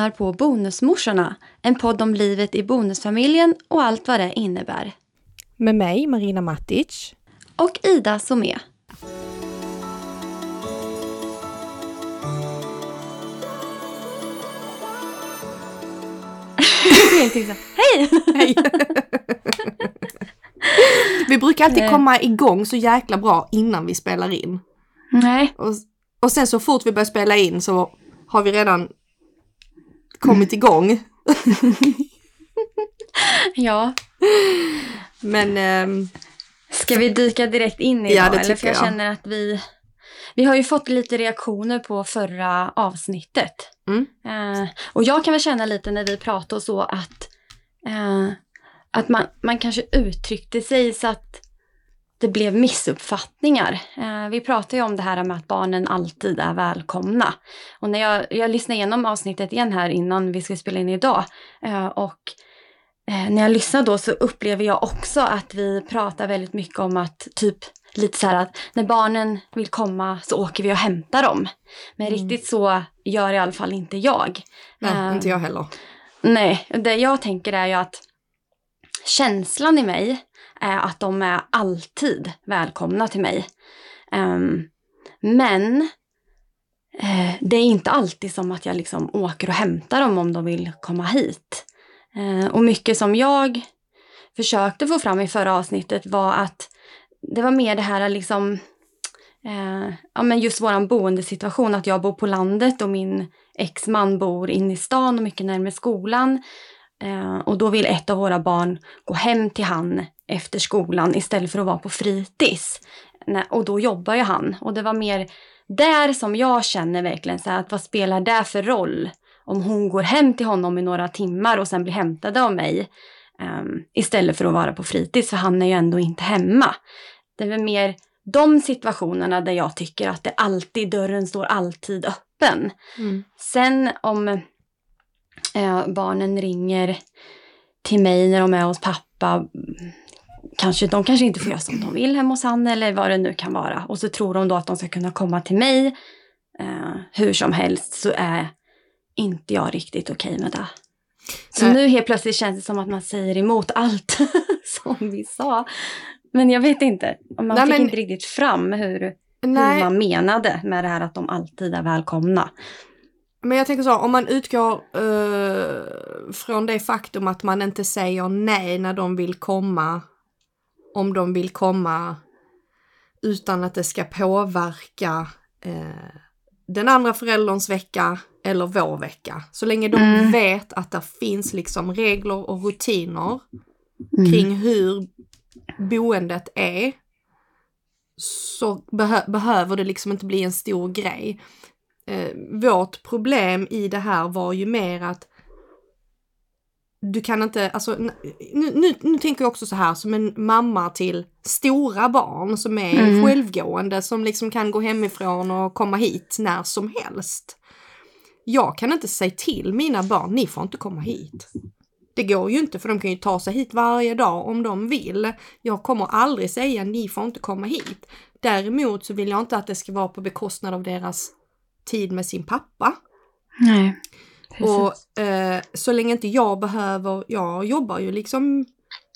lyssnar på Bonusmorsorna, en podd om livet i bonusfamiljen och allt vad det innebär. Med mig, Marina Matic. Och Ida Somé. Hej! Hej! vi brukar alltid komma igång så jäkla bra innan vi spelar in. Nej. Och, och sen så fort vi börjar spela in så har vi redan kommit igång. ja. Men... ehm, Ska vi dyka direkt in i Ja, det Eller för jag jag. känner att vi... Vi har ju fått lite reaktioner på förra avsnittet. Mm. Eh, och jag kan väl känna lite när vi pratar och så att, eh, att man, man kanske uttryckte sig så att det blev missuppfattningar. Eh, vi pratar ju om det här med att barnen alltid är välkomna. Och när jag, jag lyssnade igenom avsnittet igen här innan vi skulle spela in idag. Eh, och eh, när jag lyssnar då så upplever jag också att vi pratar väldigt mycket om att typ lite så här att när barnen vill komma så åker vi och hämtar dem. Men Mm. riktigt så gör i alla fall inte jag. nej, inte jag heller. Nej, det jag tänker är ju att känslan i mig Eh, att de är alltid välkomna till mig. Ehm, men eh, det är inte alltid som att jag liksom åker och hämtar dem om de vill komma hit. Eh, och mycket som jag försökte få fram i förra avsnittet var att det var mer det här liksom Eh, ja, men just våran boendesituation, att jag bor på landet och min exman bor inne i stan och mycket närmare skolan. Eh, och då vill ett av våra barn gå hem till han efter skolan istället för att vara på fritids. Och då jobbar ju han. Och det var mer där som jag känner verkligen så här att vad spelar det för roll? Om hon går hem till honom i några timmar och sen blir hämtad av mig. eh, istället för att vara på fritids, för han är ju ändå inte hemma. Det är väl mer de situationerna där jag tycker att det alltid, dörren står alltid öppen. Mm. Sen om eh, barnen ringer till mig när de är hos pappa, kanske, de kanske inte får göra som de vill hemma hos han eller vad det nu kan vara. Och så tror de då att de ska kunna komma till mig eh, hur som helst så är inte jag riktigt okej med det. Så Nej. nu helt plötsligt känns det som att man säger emot allt som vi sa. Men jag vet inte, man Nej, fick men- inte riktigt fram hur, hur man menade med det här att de alltid är välkomna. Men jag tänker så, om man utgår eh, från det faktum att man inte säger nej när de vill komma, om de vill komma utan att det ska påverka eh, den andra förälderns vecka eller vår vecka. Så länge de Mm. vet att det finns liksom regler och rutiner Mm. kring hur boendet är så behö- behöver det liksom inte bli en stor grej. Eh, vårt problem i det här var ju mer att du kan inte, alltså nu, nu, nu tänker jag också så här som en mamma till stora barn som är Mm. självgående som liksom kan gå hemifrån och komma hit när som helst. Jag kan inte säga till mina barn, ni får inte komma hit. Det går ju inte för de kan ju ta sig hit varje dag om de vill. Jag kommer aldrig säga ni får inte komma hit. Däremot så vill jag inte att det ska vara på bekostnad av deras tid med sin pappa. Nej. Och eh, så länge inte jag behöver, jag jobbar ju liksom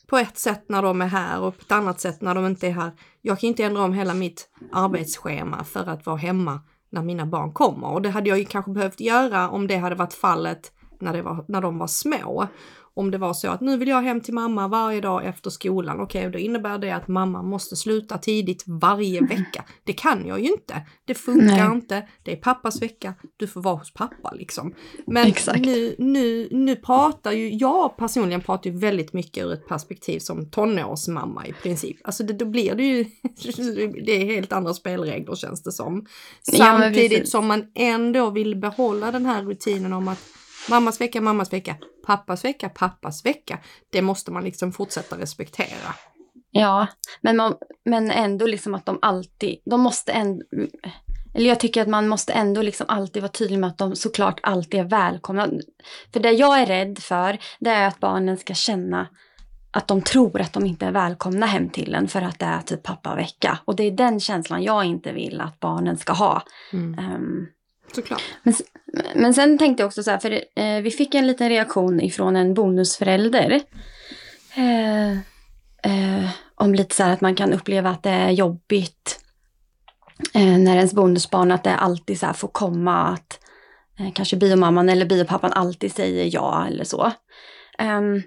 på ett sätt när de är här och på ett annat sätt när de inte är här. Jag kan inte ändra om hela mitt arbetsschema för att vara hemma när mina barn kommer. Och det hade jag ju kanske behövt göra om det hade varit fallet när, det var, när de var små. Om det var så att nu vill jag hem till mamma varje dag efter skolan, okej, då innebär det att mamma måste sluta tidigt varje vecka. Det kan jag ju inte. Det funkar Nej. inte. Det är pappas vecka. Du får vara hos pappa liksom. Men Exakt. nu, nu, nu pratar ju, jag personligen pratar ju väldigt mycket ur ett perspektiv som tonårsmamma i princip. Alltså det, då blir det ju, det är helt andra spelregler känns det som. Ja, Samtidigt precis. som man ändå vill behålla den här rutinen om att mammas vecka, mammas vecka, pappas vecka, pappas vecka. Det måste man liksom fortsätta respektera. Ja, men, man, men ändå liksom att de alltid, de måste ändå, eller jag tycker att man måste ändå liksom alltid vara tydlig med att de såklart alltid är välkomna. För det jag är rädd för, det är att barnen ska känna att de tror att de inte är välkomna hem till en för att det är typ pappavecka. Och det är den känslan jag inte vill att barnen ska ha. Mm. Ehm, Såklart. Men, men sen tänkte jag också så här, för eh, vi fick en liten reaktion ifrån en bonusförälder. Eh, eh, om lite så här att man kan uppleva att det är jobbigt eh, när ens bonusbarn, att det alltid så här får komma att eh, kanske biomamman eller biopappan alltid säger ja eller så. Ehm,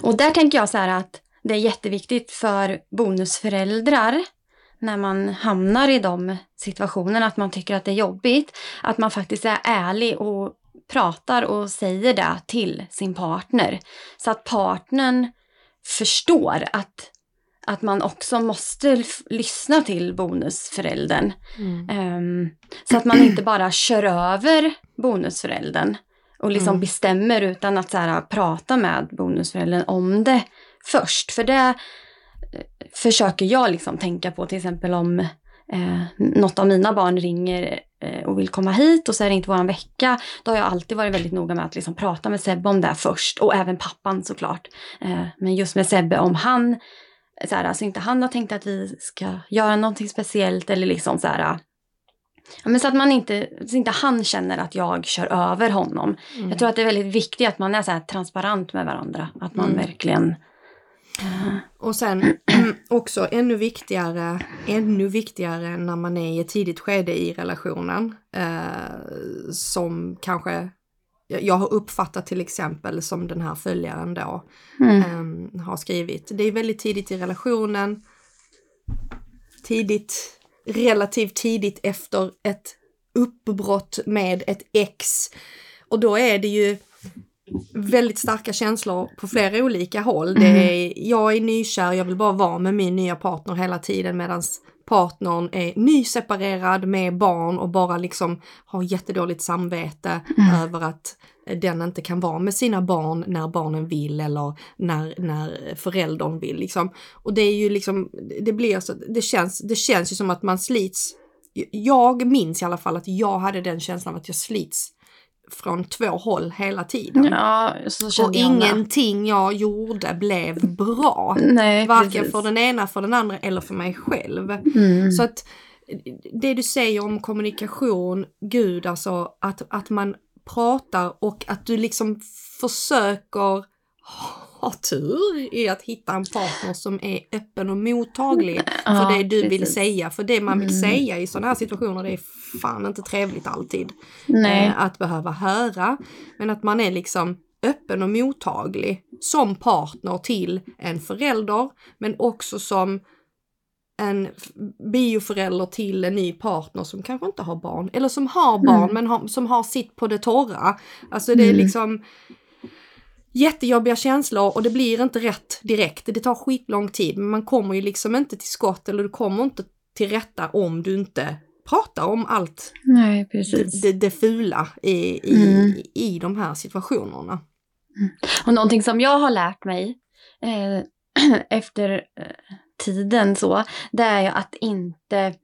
och där tänker jag så här att det är jätteviktigt för bonusföräldrar när man hamnar i de situationerna, att man tycker att det är jobbigt, att man faktiskt är ärlig och pratar och säger det till sin partner. Så att partnern förstår att, att man också måste lyssna till bonusföräldern. Mm. Um, så att man inte bara kör över bonusföräldern och liksom mm. bestämmer utan att så här, prata med bonusföräldern om det först. För det försöker jag liksom tänka på till exempel om eh, något av mina barn ringer eh, och vill komma hit och så är det inte våran vecka. Då har jag alltid varit väldigt noga med att liksom prata med Sebbe om det först och även pappan såklart. Eh, men just med Sebbe om han, så här, alltså inte han har tänkt att vi ska göra någonting speciellt eller liksom så här Ja, men så att man inte, så inte han känner att jag kör över honom. Mm. Jag tror att det är väldigt viktigt att man är så transparent med varandra. Att man mm. verkligen och sen också ännu viktigare, ännu viktigare när man är i ett tidigt skede i relationen. Eh, som kanske jag har uppfattat till exempel som den här följaren då mm. eh, har skrivit. Det är väldigt tidigt i relationen. Tidigt, relativt tidigt efter ett uppbrott med ett ex. Och då är det ju väldigt starka känslor på flera olika håll. Det mm. är, jag är nykär, jag vill bara vara med min nya partner hela tiden medan partnern är nyseparerad med barn och bara liksom har jättedåligt samvete mm. över att den inte kan vara med sina barn när barnen vill eller när, när föräldern vill liksom. Och det är ju liksom, det blir så, det känns, det känns ju som att man slits. Jag minns i alla fall att jag hade den känslan att jag slits från två håll hela tiden. Ja, och ingenting jag gjorde blev bra. Nej, Varken precis. för den ena, för den andra eller för mig själv. Mm. Så att det du säger om kommunikation, gud alltså att, att man pratar och att du liksom försöker ha tur i att hitta en partner som är öppen och mottaglig ja, för det du precis. vill säga. För det man vill mm. säga i sådana här situationer det är fan inte trevligt alltid. Eh, att behöva höra. Men att man är liksom öppen och mottaglig som partner till en förälder men också som en bioförälder till en ny partner som kanske inte har barn eller som har barn mm. men har, som har sitt på det torra. Alltså det är mm. liksom jättejobbiga känslor och det blir inte rätt direkt. Det tar skitlång tid men man kommer ju liksom inte till skott eller du kommer inte till rätta om du inte pratar om allt Nej, precis. Det, det fula i, i, mm. i de här situationerna. Mm. Och någonting som jag har lärt mig eh, efter eh, tiden så, det är ju att inte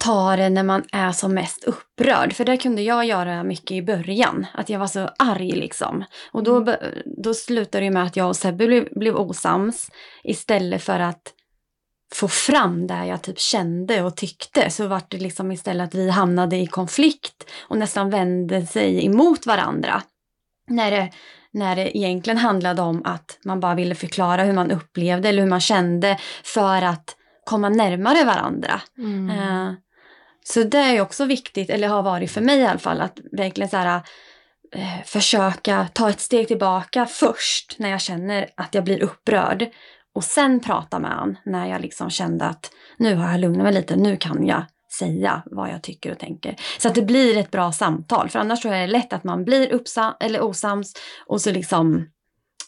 ta det när man är som mest upprörd. För det kunde jag göra mycket i början. Att jag var så arg liksom. Och då, mm. då slutade det med att jag och Sebbe blev, blev osams. Istället för att få fram det jag typ kände och tyckte. Så var det liksom istället att vi hamnade i konflikt och nästan vände sig emot varandra. När det, när det egentligen handlade om att man bara ville förklara hur man upplevde eller hur man kände för att komma närmare varandra. Mm. Uh, så det är också viktigt, eller har varit för mig i alla fall, att verkligen så här, eh, försöka ta ett steg tillbaka först när jag känner att jag blir upprörd. Och sen prata med honom när jag liksom kände att nu har jag lugnat mig lite, nu kan jag säga vad jag tycker och tänker. Så att det blir ett bra samtal, för annars jag det är lätt att man blir uppsam eller osams och så liksom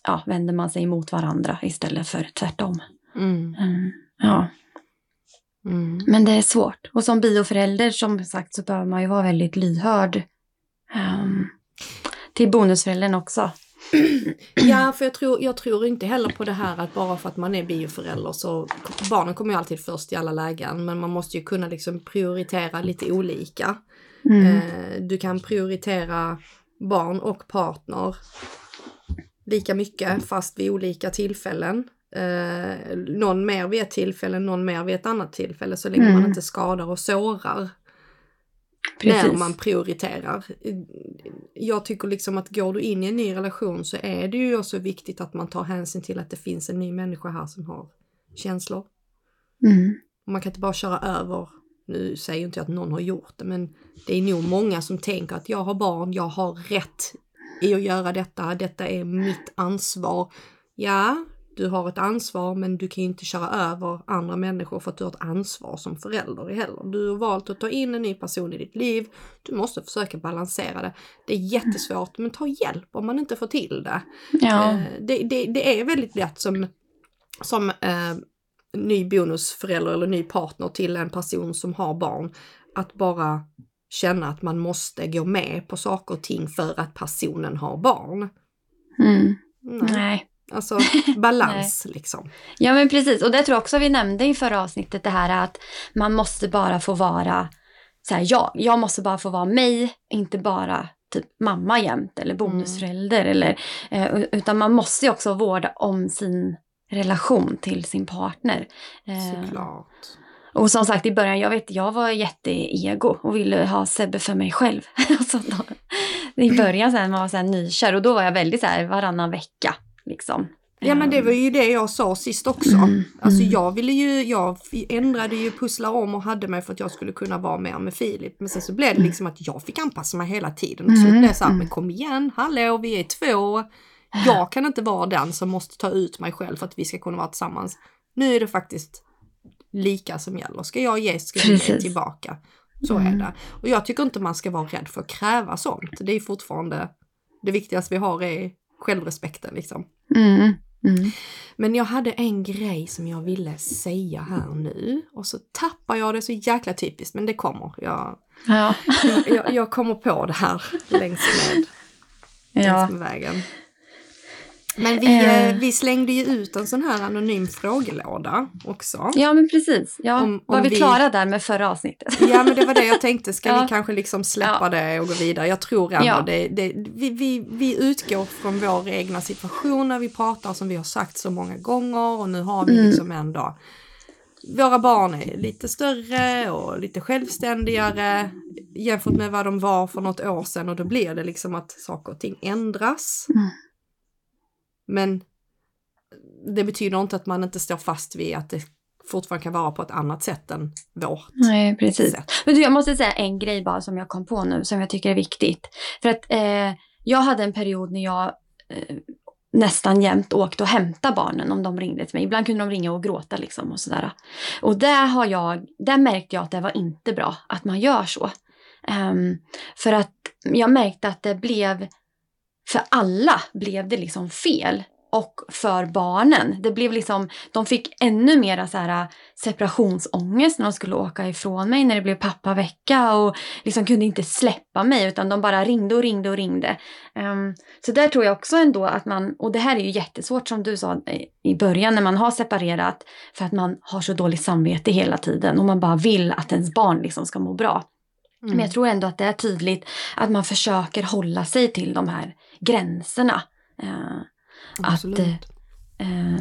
ja, vänder man sig emot varandra istället för tvärtom. Mm. Mm, ja. Mm. Men det är svårt. Och som bioförälder som sagt så behöver man ju vara väldigt lyhörd um, till bonusföräldern också. Ja, för jag tror, jag tror inte heller på det här att bara för att man är bioförälder så barnen kommer ju alltid först i alla lägen men man måste ju kunna liksom prioritera lite olika. Mm. Eh, du kan prioritera barn och partner lika mycket fast vid olika tillfällen eh, någon mer vid ett tillfälle, någon mer vid ett annat tillfälle så länge mm. man inte skadar och sårar. Precis. när man prioriterar. Jag tycker liksom att går du in i en ny relation så är det ju också viktigt att man tar hänsyn till att det finns en ny människa här som har känslor. Mm. Man kan inte bara köra över. Nu säger inte jag att någon har gjort det, men det är nog många som tänker att jag har barn, jag har rätt i att göra detta, detta är mitt ansvar. Ja, du har ett ansvar men du kan inte köra över andra människor för att du har ett ansvar som förälder heller. Du har valt att ta in en ny person i ditt liv. Du måste försöka balansera det. Det är jättesvårt men ta hjälp om man inte får till det. Ja. Eh, det, det, det är väldigt lätt som, som eh, ny bonusförälder eller ny partner till en person som har barn att bara känna att man måste gå med på saker och ting för att personen har barn. Mm. Nej. Nej. Alltså balans liksom. Ja men precis, och det tror jag också vi nämnde i förra avsnittet det här att man måste bara få vara så här, jag, jag måste bara få vara mig, inte bara typ mamma jämt eller bonusförälder eller eh, utan man måste ju också vårda om sin relation till sin partner. Eh, Såklart. och som sagt i början, jag vet, jag var jätteego och ville ha Sebbe för mig själv. så då, I början sen man var så här nykär och då var jag väldigt så här varannan vecka. Liksom. Ja men det var ju det jag sa sist också. Mm, Alltså mm. jag ville ju, jag ändrade ju pusslar om och hade mig för att jag skulle kunna vara mer med Filip. Men sen så blev det liksom att jag fick anpassa mig hela tiden. Och så Mm, blev det så här, mm. men kom igen, hallå vi är två. Jag kan inte vara den som måste ta ut mig själv för att vi ska kunna vara tillsammans. Nu är det faktiskt lika som gäller. Ska jag ge, ska jag ge tillbaka. Så är Mm. det. Och jag tycker inte man ska vara rädd för att kräva sånt. Det är fortfarande det viktigaste vi har är självrespekten liksom. Mm, mm. Men jag hade en grej som jag ville säga här nu och så tappar jag det så jäkla typiskt men det kommer. Jag, Ja. jag, jag kommer på det här längs med, ja. längs med vägen. Men vi, Eh. eh, vi slängde ju ut en sån här anonym frågelåda också. ja, men precis. Ja, Om- var om vi, vi- klara där med förra avsnittet? Ja men det var det jag tänkte, ska Ja. vi kanske liksom släppa Ja. det och gå vidare? Jag tror ändå Ja. det, det vi, vi, vi utgår från vår egna situation när vi pratar som vi har sagt så många gånger och nu har vi Mm. liksom ändå våra barn är lite större och lite självständigare jämfört med vad de var för något år sedan och då blir det liksom att saker och ting ändras. Mm. Men det betyder inte att man inte står fast vid att det fortfarande kan vara på ett annat sätt än vårt Nej, precis. sätt. Men du, jag måste säga en grej bara som jag kom på nu som jag tycker är viktigt. För att eh, jag hade en period när jag eh, nästan jämt åkte och hämtade barnen om de ringde till mig. Ibland kunde de ringa och gråta liksom och sådär. Och där, har jag, där märkte jag att det var inte bra att man gör så. Ehm, för att jag märkte att det blev, för alla blev det liksom fel. Och för barnen. Det blev liksom, de fick ännu mera så här separationsångest när de skulle åka ifrån mig när det blev pappavecka och liksom kunde inte släppa mig utan de bara ringde och ringde och ringde. Ehm, så där tror jag också ändå att man, och det här är ju jättesvårt som du sa i- i början när man har separerat för att man har så dåligt samvete hela tiden och man bara vill att ens barn liksom ska må bra. Mm. Men jag tror ändå att det är tydligt att man försöker hålla sig till de här gränserna. Eh, Absolut. att, eh,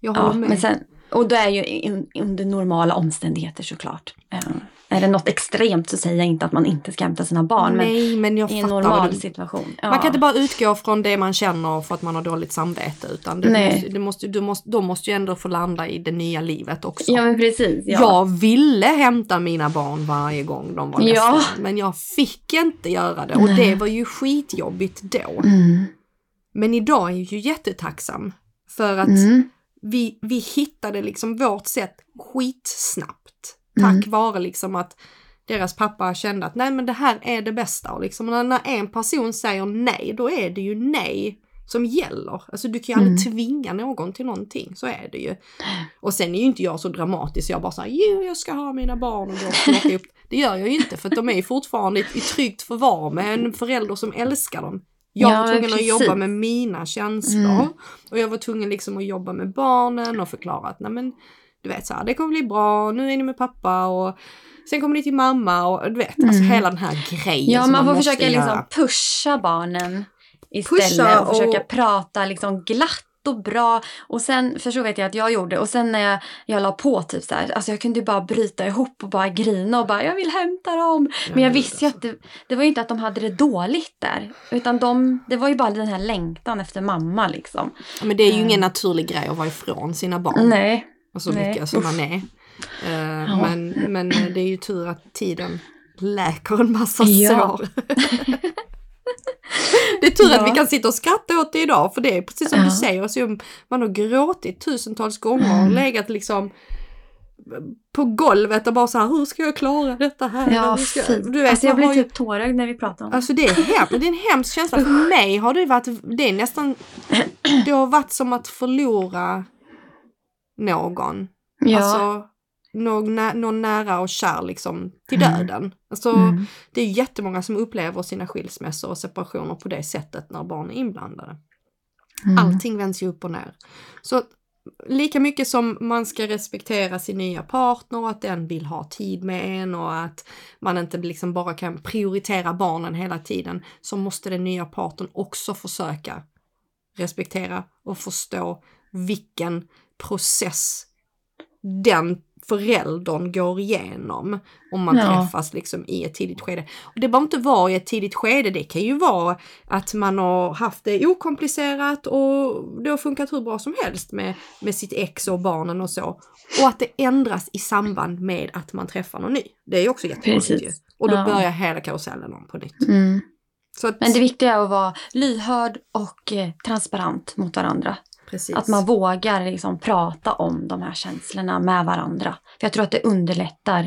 jag Ja, håller med. men sen, och det är ju under normala omständigheter såklart. Är det något extremt så säger jag inte att man inte ska hämta sina barn. Nej, men men i en normal du- situation. Ja. Man kan inte bara utgå från det man känner för att man har dåligt samvete utan det Nej. måste, det måste, du måste, de måste ju ändå få landa i det nya livet också. Ja men precis. Ja. Jag ville hämta mina barn varje gång de var Ja. ledsna, men jag fick inte göra det och Nej. det var ju skitjobbigt då. Mm. Men idag är jag ju jättetacksam för att Mm. vi, vi hittade liksom vårt sätt skitsnabbt. Tack Mm. vare liksom att deras pappa kände att nej men det här är det bästa. Och liksom när, när en person säger nej, då är det ju nej som gäller. Alltså du kan ju aldrig Mm. tvinga någon till någonting, så är det ju. Och sen är ju inte jag så dramatisk, jag bara säger jo jag ska ha mina barn och gå upp. Det gör jag ju inte för att de är ju fortfarande i, tryggt förvar med en förälder som älskar dem. Jag Ja, var tvungen precis. att jobba med mina känslor. Mm. Och jag var tvungen liksom att jobba med barnen och förklara att nej men du vet så här, det kommer bli bra, nu är ni med pappa och sen kommer ni till mamma och du vet, alltså Mm. hela den här grejen Ja som man får försöka göra. liksom pusha barnen istället Pusha och, och- försöka prata liksom glatt och bra. Och sen, för så vet jag att jag gjorde, och sen när jag, jag la på typ så här, alltså jag kunde ju bara bryta ihop och bara grina och bara jag vill hämta dem. Men jag visste ju alltså. att det, det var ju inte att de hade det dåligt där. Utan de, det var ju bara den här längtan efter mamma liksom. Men det är ju ingen naturlig grej att vara ifrån sina barn. Nej. Och så Nej, mycket som man är. Eh, men, men det är ju tur att tiden läker en massa Ja. sår. det är tur att Ja. vi kan sitta och skratta åt det idag för det är precis som Ja. du säger, så man har gråtit tusentals gånger och Mm. legat liksom på golvet och bara så här, hur ska jag klara detta här? Ja, ska... Du vet, alltså jag blir ju- typ tårögd när vi pratar om det. Alltså det är, hem, det är en hemsk känsla. För mig har det varit, det är nästan, det har varit som att förlora någon. Ja. Alltså någon, nä- någon nära och kär liksom till Mm. döden. Alltså Mm. det är jättemånga som upplever sina skilsmässor och separationer på det sättet när barn är inblandade. Mm. Allting vänds ju upp och ner. Så lika mycket som man ska respektera sin nya partner och att den vill ha tid med en och att man inte liksom bara kan prioritera barnen hela tiden så måste den nya partnern också försöka respektera och förstå vilken process den föräldern går igenom om man Ja. träffas liksom i ett tidigt skede. Och det behöver inte vara i ett tidigt skede, det kan ju vara att man har haft det okomplicerat och det har funkat hur bra som helst med, med sitt ex och barnen och så. Och att det ändras i samband med att man träffar någon ny. Det är ju också ju. Precis. Och då Ja. börjar hela karusellen om på nytt. Mm. Så att, Men det viktiga är att vara lyhörd och eh, transparent mot varandra. Precis. Att man vågar liksom prata om de här känslorna med varandra. För jag tror att det underlättar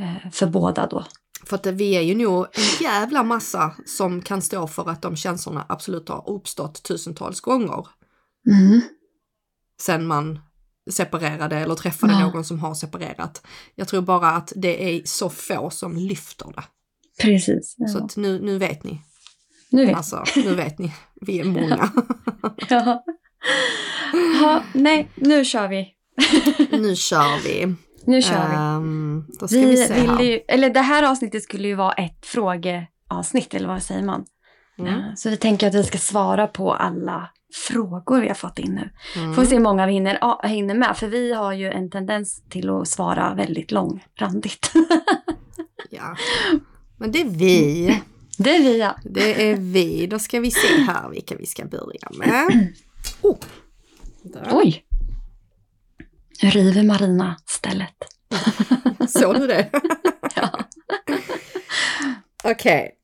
eh, för båda då. För att vi är ju nog en jävla massa som kan stå för att de känslorna absolut har uppstått tusentals gånger Mm. sen man separerade eller träffade Ja. någon som har separerat. Jag tror bara att det är så få som lyfter det. Precis. Ja. Så att nu, nu vet ni. nu vet Alltså, nu vet ni. Vi är många. jag. Ja, nej, nu kör vi. nu kör vi. Nu kör vi. Då ska Vi vi, se vill här. ju, eller det här avsnittet skulle ju vara ett frågeavsnitt, eller vad säger man? Mm. Eh, Så vi tänker att vi ska svara på alla frågor vi har fått in nu. Mm. Får vi se hur många vi hinner, ja, hinner med, för vi har ju en tendens till att svara väldigt långrandigt. Ja. Men det är vi. det är vi ja. Det är vi. Då ska vi se här vilka vi ska börja med. Oh. Där. Oj! Nu river Marina stället. Såg du det? Ja. Okej.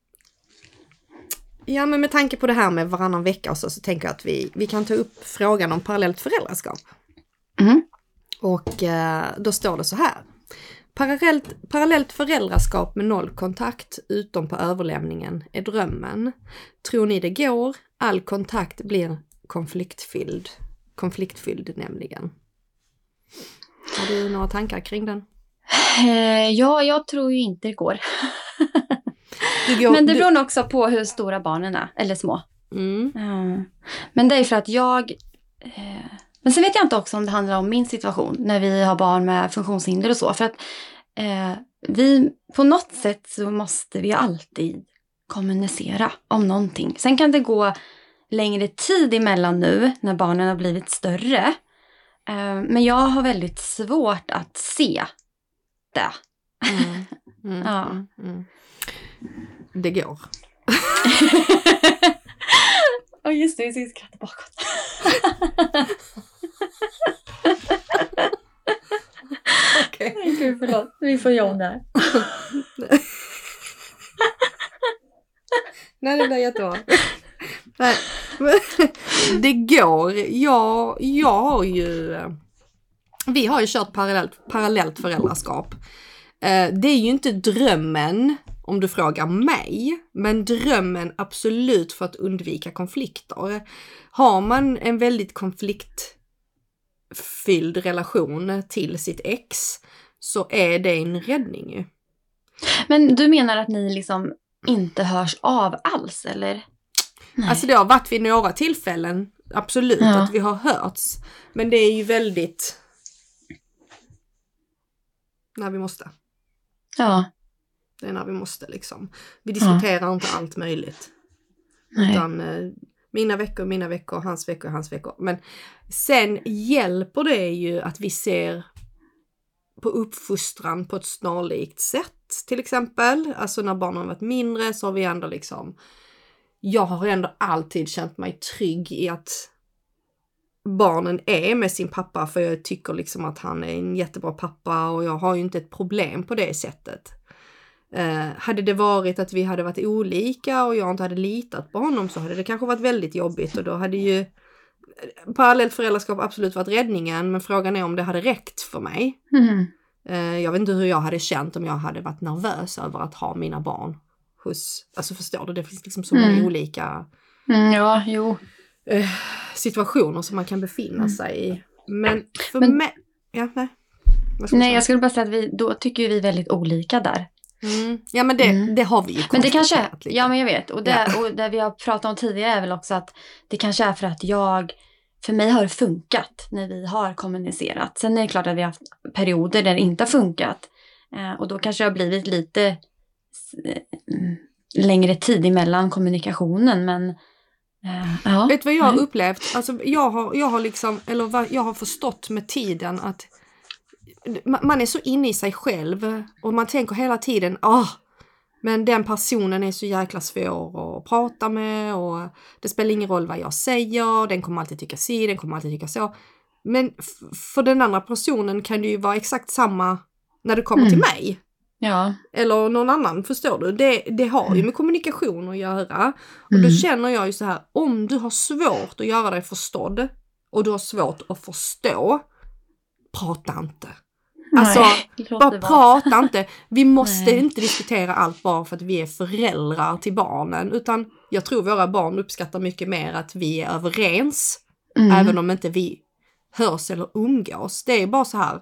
Ja men med tanke på det här med varannan vecka och så, så tänker jag att vi, vi kan ta upp frågan om parallellt föräldraskap. Mm. Och eh, då står det så här. Parallellt, parallellt föräldraskap med noll kontakt utom på överlämningen är drömmen. Tror ni det går? All kontakt blir konfliktfylld. Konfliktfylld nämligen. Har du några tankar kring den? Eh, ja, jag tror ju inte det går. Du går, Men det du- beror nog också på hur stora barnen är, eller små. Mm, Mm. Men det är för att jag... Eh, men sen vet jag inte också om det handlar om min situation när vi har barn med funktionshinder och så. För att eh, vi, på något sätt så måste vi alltid kommunicera om någonting. Sen kan det gå längre tid emellan nu när barnen har blivit större. Eh, men jag har väldigt svårt att se det. mm, mm, Ja. mm, mm. Det går. Ja just det, vi ska skratta bakåt. Okej. Nej, Gud förlåt, vi får det här. Nej, det blir jättebra. Det går. Jag, jag har ju... Vi har ju kört parallellt, parallellt föräldraskap. Eh, det är ju inte drömmen om du frågar mig, men drömmen absolut för att undvika konflikter. Har man en väldigt konfliktfylld relation till sitt ex så är det en räddning ju. Men du menar att ni liksom inte hörs av alls eller? Nej. Alltså det har varit vid några tillfällen, absolut, Ja. att vi har hörts. Men det är ju väldigt... När vi måste. ja, Det är när vi måste liksom. Vi diskuterar inte allt möjligt. nej. Utan, eh, Mina veckor, mina veckor, hans veckor, hans veckor. Men sen hjälper det ju att vi ser på uppfostran på ett snarlikt sätt till exempel. Alltså när barnen varit mindre så har vi ändå liksom jag har ändå alltid känt mig trygg i att barnen är med sin pappa för jag tycker liksom att han är en jättebra pappa och jag har ju inte ett problem på det sättet. Eh, hade det varit att vi hade varit olika och jag inte hade litat på honom så hade det kanske varit väldigt jobbigt och då hade ju parallellt föräldraskap absolut varit räddningen men frågan är om det hade räckt för mig. Mm. Eh, jag vet inte hur jag hade känt om jag hade varit nervös över att ha mina barn hos, alltså förstår du, det finns liksom så många Mm. olika Mm, ja, jo. eh, situationer som man kan befinna Mm. sig i. Men för Men- mig, ja nej. Man Nej, jag skulle bara säga att vi, då tycker vi väldigt olika där. Mm. Ja men det, Mm. det har vi ju Men det kanske, lite. ja men jag vet. Och det, Ja. och det vi har pratat om tidigare är väl också att det kanske är för att jag, för mig har det funkat när vi har kommunicerat. Sen är det klart att vi har haft perioder där det inte har funkat. Eh, och då kanske det har blivit lite längre tid emellan kommunikationen. Men eh, ja. Vet du vad jag har upplevt? Alltså jag har, jag har liksom, eller vad jag har förstått med tiden att ma- man är så inne i sig själv och man tänker hela tiden, ah, men den personen är så jäkla svår att prata med och det spelar ingen roll vad jag säger, den kommer alltid tycka si, den kommer alltid tycka så. Men för den andra personen kan det ju vara exakt samma när det kommer till Mm. mig. Ja. Eller någon annan, förstår du? Det, det har ju med kommunikation att göra. Och då Mm. känner jag ju så här, om du har svårt att göra dig förstådd och du har svårt att förstå, prata inte. Alltså, Nej, Bara prata inte. Vi måste Nej. inte diskutera allt bara för att vi är föräldrar till barnen, utan jag tror våra barn uppskattar mycket mer att vi är överens, Mm. även om inte vi hörs eller umgås. Det är bara så här.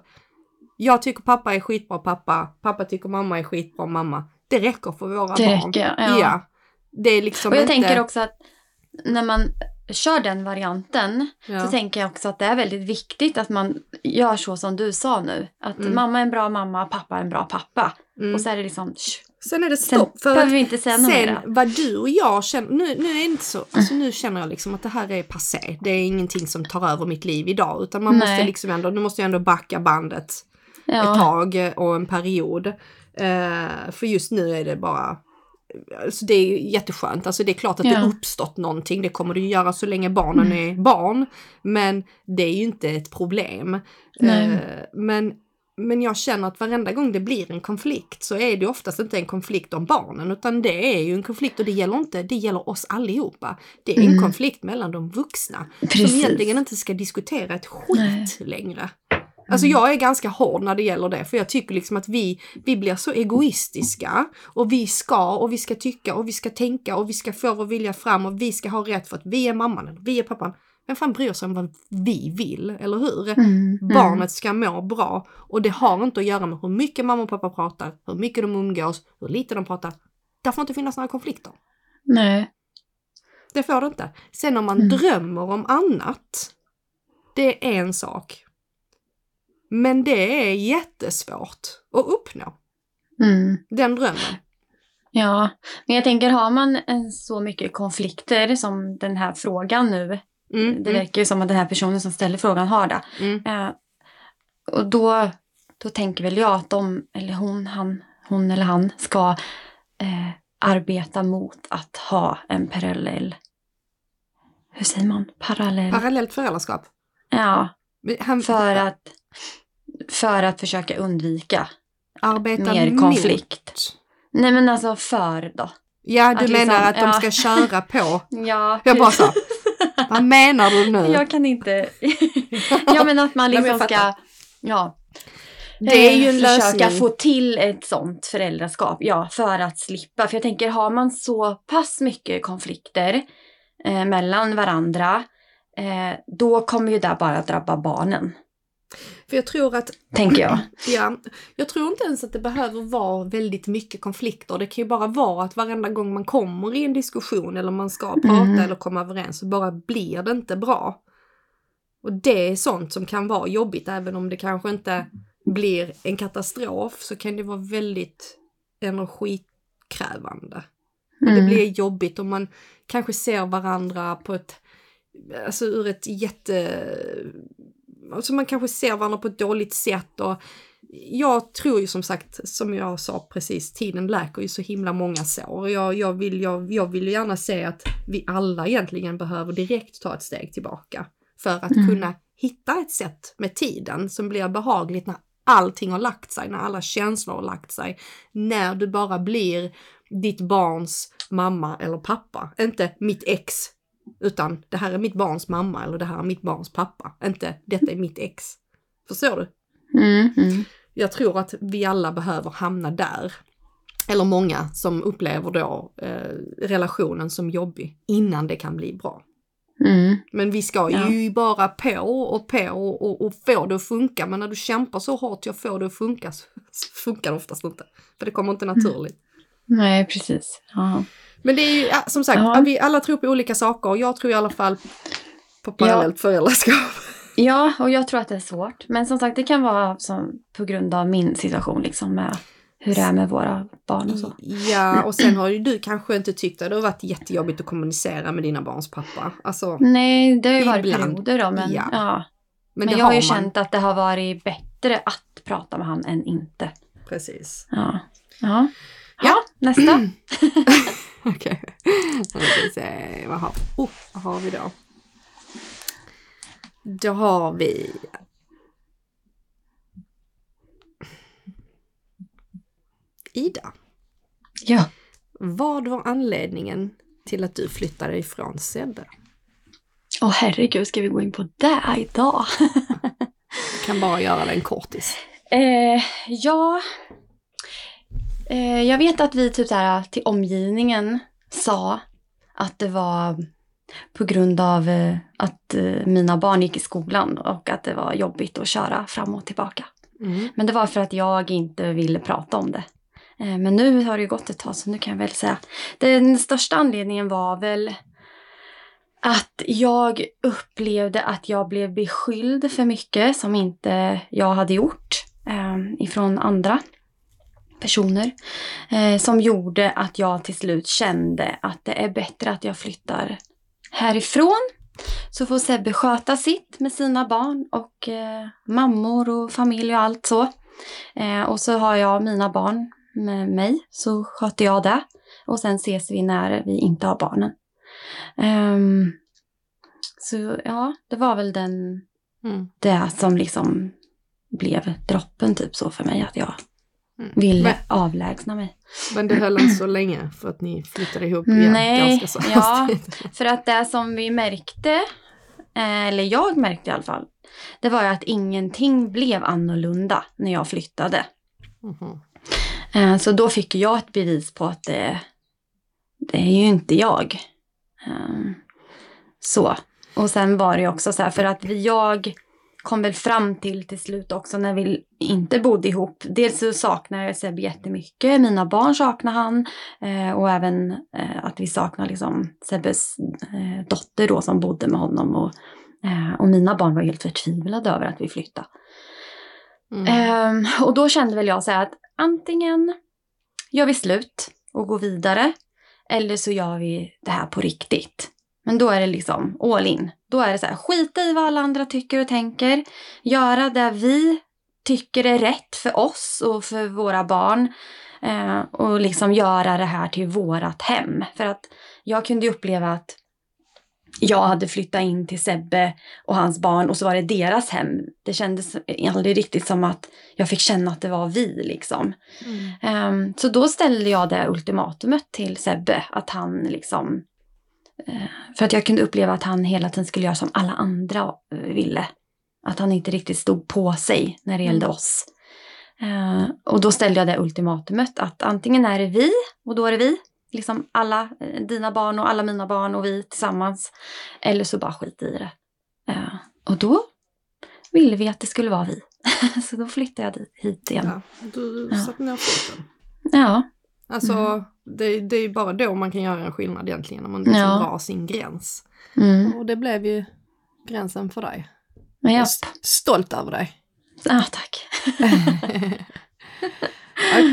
Jag tycker pappa är skitbra pappa, pappa tycker mamma är skitbra mamma. Det räcker för våra Det barn. räcker, ja. Det är liksom Och jag inte... tänker också att när man kör den varianten ja. så tänker jag också att det är väldigt viktigt att man gör så som du sa nu. Att Mm. mamma är en bra mamma, pappa är en bra pappa. mm. Och så är det liksom, shh, Sen är det sen stopp. För behöver att vi inte säga något sen vad du och jag känner, nu, nu är inte så, alltså nu känner jag liksom att det här är passé. Det är ingenting som tar över mitt liv idag utan man måste Nej. liksom ändå, nu måste jag ändå backa bandet ett Ja, tag och en period. Eh, för just nu är det bara, alltså det är jätteskönt. Alltså det är klart att det Ja. uppstått någonting, det kommer det ju göra så länge barnen Mm. är barn. Men det är ju inte ett problem. Eh, men, men jag känner att varenda gång det blir en konflikt så är det oftast inte en konflikt om barnen utan det är ju en konflikt och det gäller inte, det gäller oss allihopa. Det är en Mm. konflikt mellan de vuxna som precis. egentligen inte ska diskutera ett skit Nej. längre. Alltså Mm. jag är ganska hård när det gäller det för jag tycker liksom att vi, vi blir så egoistiska och vi ska och vi ska tycka och vi ska tänka och vi ska få vår vilja fram och vi ska ha rätt för att vi är mamman eller vi är pappan. Vem fan bryr sig om vad vi vill, eller hur? Mm, mm. Barnet ska må bra och det har inte att göra med hur mycket mamma och pappa pratar, hur mycket de umgås, hur lite de pratar. Det får inte finnas några konflikter. Nej. Det får det inte. Sen om man Mm. drömmer om annat, det är en sak. Men det är jättesvårt att uppnå, Mm. den drömmen. Ja, men jag tänker har man en så mycket konflikter som den här frågan nu, Mm, det mm, verkar ju som att den här personen som ställer frågan har det. mm. Eh, och då, då tänker väl jag att de, eller hon, han, hon eller han ska eh, arbeta mot att ha en parallell, hur säger man, parallell? Parallellt föräldraskap. ja, Han för att, för att försöka undvika arbeta mer mot. konflikt. Nej men alltså för då. Ja, du Att menar liksom, att de ja. ska köra på. Ja, Jag bara så, vad menar du nu? Jag kan inte. ja men att man liksom ska, ja. Det är ju en eh, försöka lösning. få till ett sånt föräldraskap, ja, för att slippa. För jag tänker, har man så pass mycket konflikter eh, mellan varandra, eh, då kommer ju det bara drabba barnen, För jag tror att tänker jag. Ja, jag tror inte ens att det behöver vara väldigt mycket konflikter. Det kan ju bara vara att varenda gång man kommer i en diskussion eller man ska prata Mm. eller komma överens så bara blir det inte bra. Och det är sånt som kan vara jobbigt även om det kanske inte blir en katastrof så kan det vara väldigt energikrävande. Och det Mm. blir jobbigt och man kanske ser varandra på ett, alltså ur ett jätte, alltså man kanske ser varandra på ett dåligt sätt och jag tror ju som sagt, som jag sa precis, tiden läker ju så himla många sår. Jag, jag, vill, jag, jag vill ju gärna se att vi alla egentligen behöver direkt ta ett steg tillbaka. För att Mm. kunna hitta ett sätt med tiden som blir behagligt när allting har lagt sig, när alla känslor har lagt sig. När du bara blir ditt barns mamma eller pappa. Inte mitt ex, utan det här är mitt barns mamma eller det här är mitt barns pappa. Inte detta är mitt ex. Förstår du? Mm. Mm. Jag tror att vi alla behöver hamna där. Eller många som upplever då eh, relationen som jobbig innan det kan bli bra. Mm. Men vi ska Ja. ju bara på och på och, och få det att funka. Men när du kämpar så hårt jag får det att funka så, så funkar det oftast inte. För det kommer inte naturligt. Nej, precis. Ja. Men det är ju ja, som sagt, Ja. vi alla tror på olika saker och jag tror i alla fall på parallellt föräldraskap. ja, och jag tror att det är svårt. Men som sagt, det kan vara som, på grund av min situation liksom med hur det är med våra barn och så. Ja, och sen har ju du kanske inte tyckt att det har varit jättejobbigt att kommunicera med dina barns pappa. Alltså, Nej, det har ju varit Ibland. perioder då, men, Ja. ja. men, men, jag har ju man. känt att det har varit bättre att prata med han än inte. Precis. Ja. Ja, Ja. ja nästa. Okej. Nu ska vi se, vad har, oh, vad har vi då? Då har vi... Ida, Ja. vad var anledningen till att du flyttade ifrån Sebbe? Åh herregud, ska vi gå in på det idag? Kan bara göra det en kortis. Eh, ja, eh, jag vet att vi typ så här till omgivningen sa att det var på grund av eh, att eh, mina barn gick i skolan och att det var jobbigt att köra fram och tillbaka. Mm. Men det var för att jag inte ville prata om det. Men nu har det ju gått ett tag så nu kan jag väl säga. Den största anledningen var väl att jag upplevde att jag blev beskylld för mycket som inte jag hade gjort eh, ifrån andra personer. Eh, som gjorde att jag till slut kände att det är bättre att jag flyttar härifrån. Så får Sebbe sköta sitt med sina barn och eh, mammor och familj och allt så. Eh, och så har jag mina barn med mig, så sköter jag det. Och sen ses vi när vi inte har barnen. Ehm, så ja, det var väl den, Mm. det som liksom blev droppen typ så för mig, att jag Mm. ville avlägsna mig. men det höll inte så länge för att ni flyttade ihop igen Nej, ganska så ja. För att det som vi märkte, eh, eller jag märkte i alla fall, det var ju att ingenting blev annorlunda när jag flyttade. Eh, Så då fick jag ett bevis på att det, det är ju inte jag. Eh, Så. Och sen var det också så här, för att jag kom väl fram till till slut också när vi inte bodde ihop. Dels så saknar jag Sebbe jättemycket, mina barn saknar han. eh, Och även eh, att vi saknar liksom Sebbes eh, dotter då som bodde med honom. Och, eh, och mina barn var helt förtvivlade över att vi flyttade. Mm. Ehm, och då kände väl jag så här att antingen gör vi slut och går vidare eller så gör vi det här på riktigt. Men då är det liksom all in. Då är det så här, skita i vad alla andra tycker och tänker. Göra det vi tycker är rätt för oss och för våra barn. Eh, och liksom göra det här till vårat hem. För att jag kunde ju uppleva att jag hade flyttat in till Sebbe och hans barn och så var det deras hem. Det kändes aldrig riktigt som att jag fick känna att det var vi liksom. Mm. Ehm, så då ställde jag det ultimatumet till Sebbe att han liksom för att jag kunde uppleva att han hela tiden skulle göra som alla andra eh, ville. Att han inte riktigt stod på sig när det gällde Mm. oss. Eh, och då ställde jag det ultimatumet att antingen är det vi och då är det vi. Liksom alla eh, dina barn och alla mina barn och vi tillsammans. Eller så bara skit i det. Eh, och då ville vi att det skulle vara vi. så då flyttade jag hit igen. Ja, Ja. satte ner foten. Ja. Alltså, Mm. det, det är ju bara då man kan göra en skillnad egentligen, när man liksom Ja. drar sin gräns. Mm. Och det blev ju gränsen för dig. Men Jag är stolt över dig. ah, tack.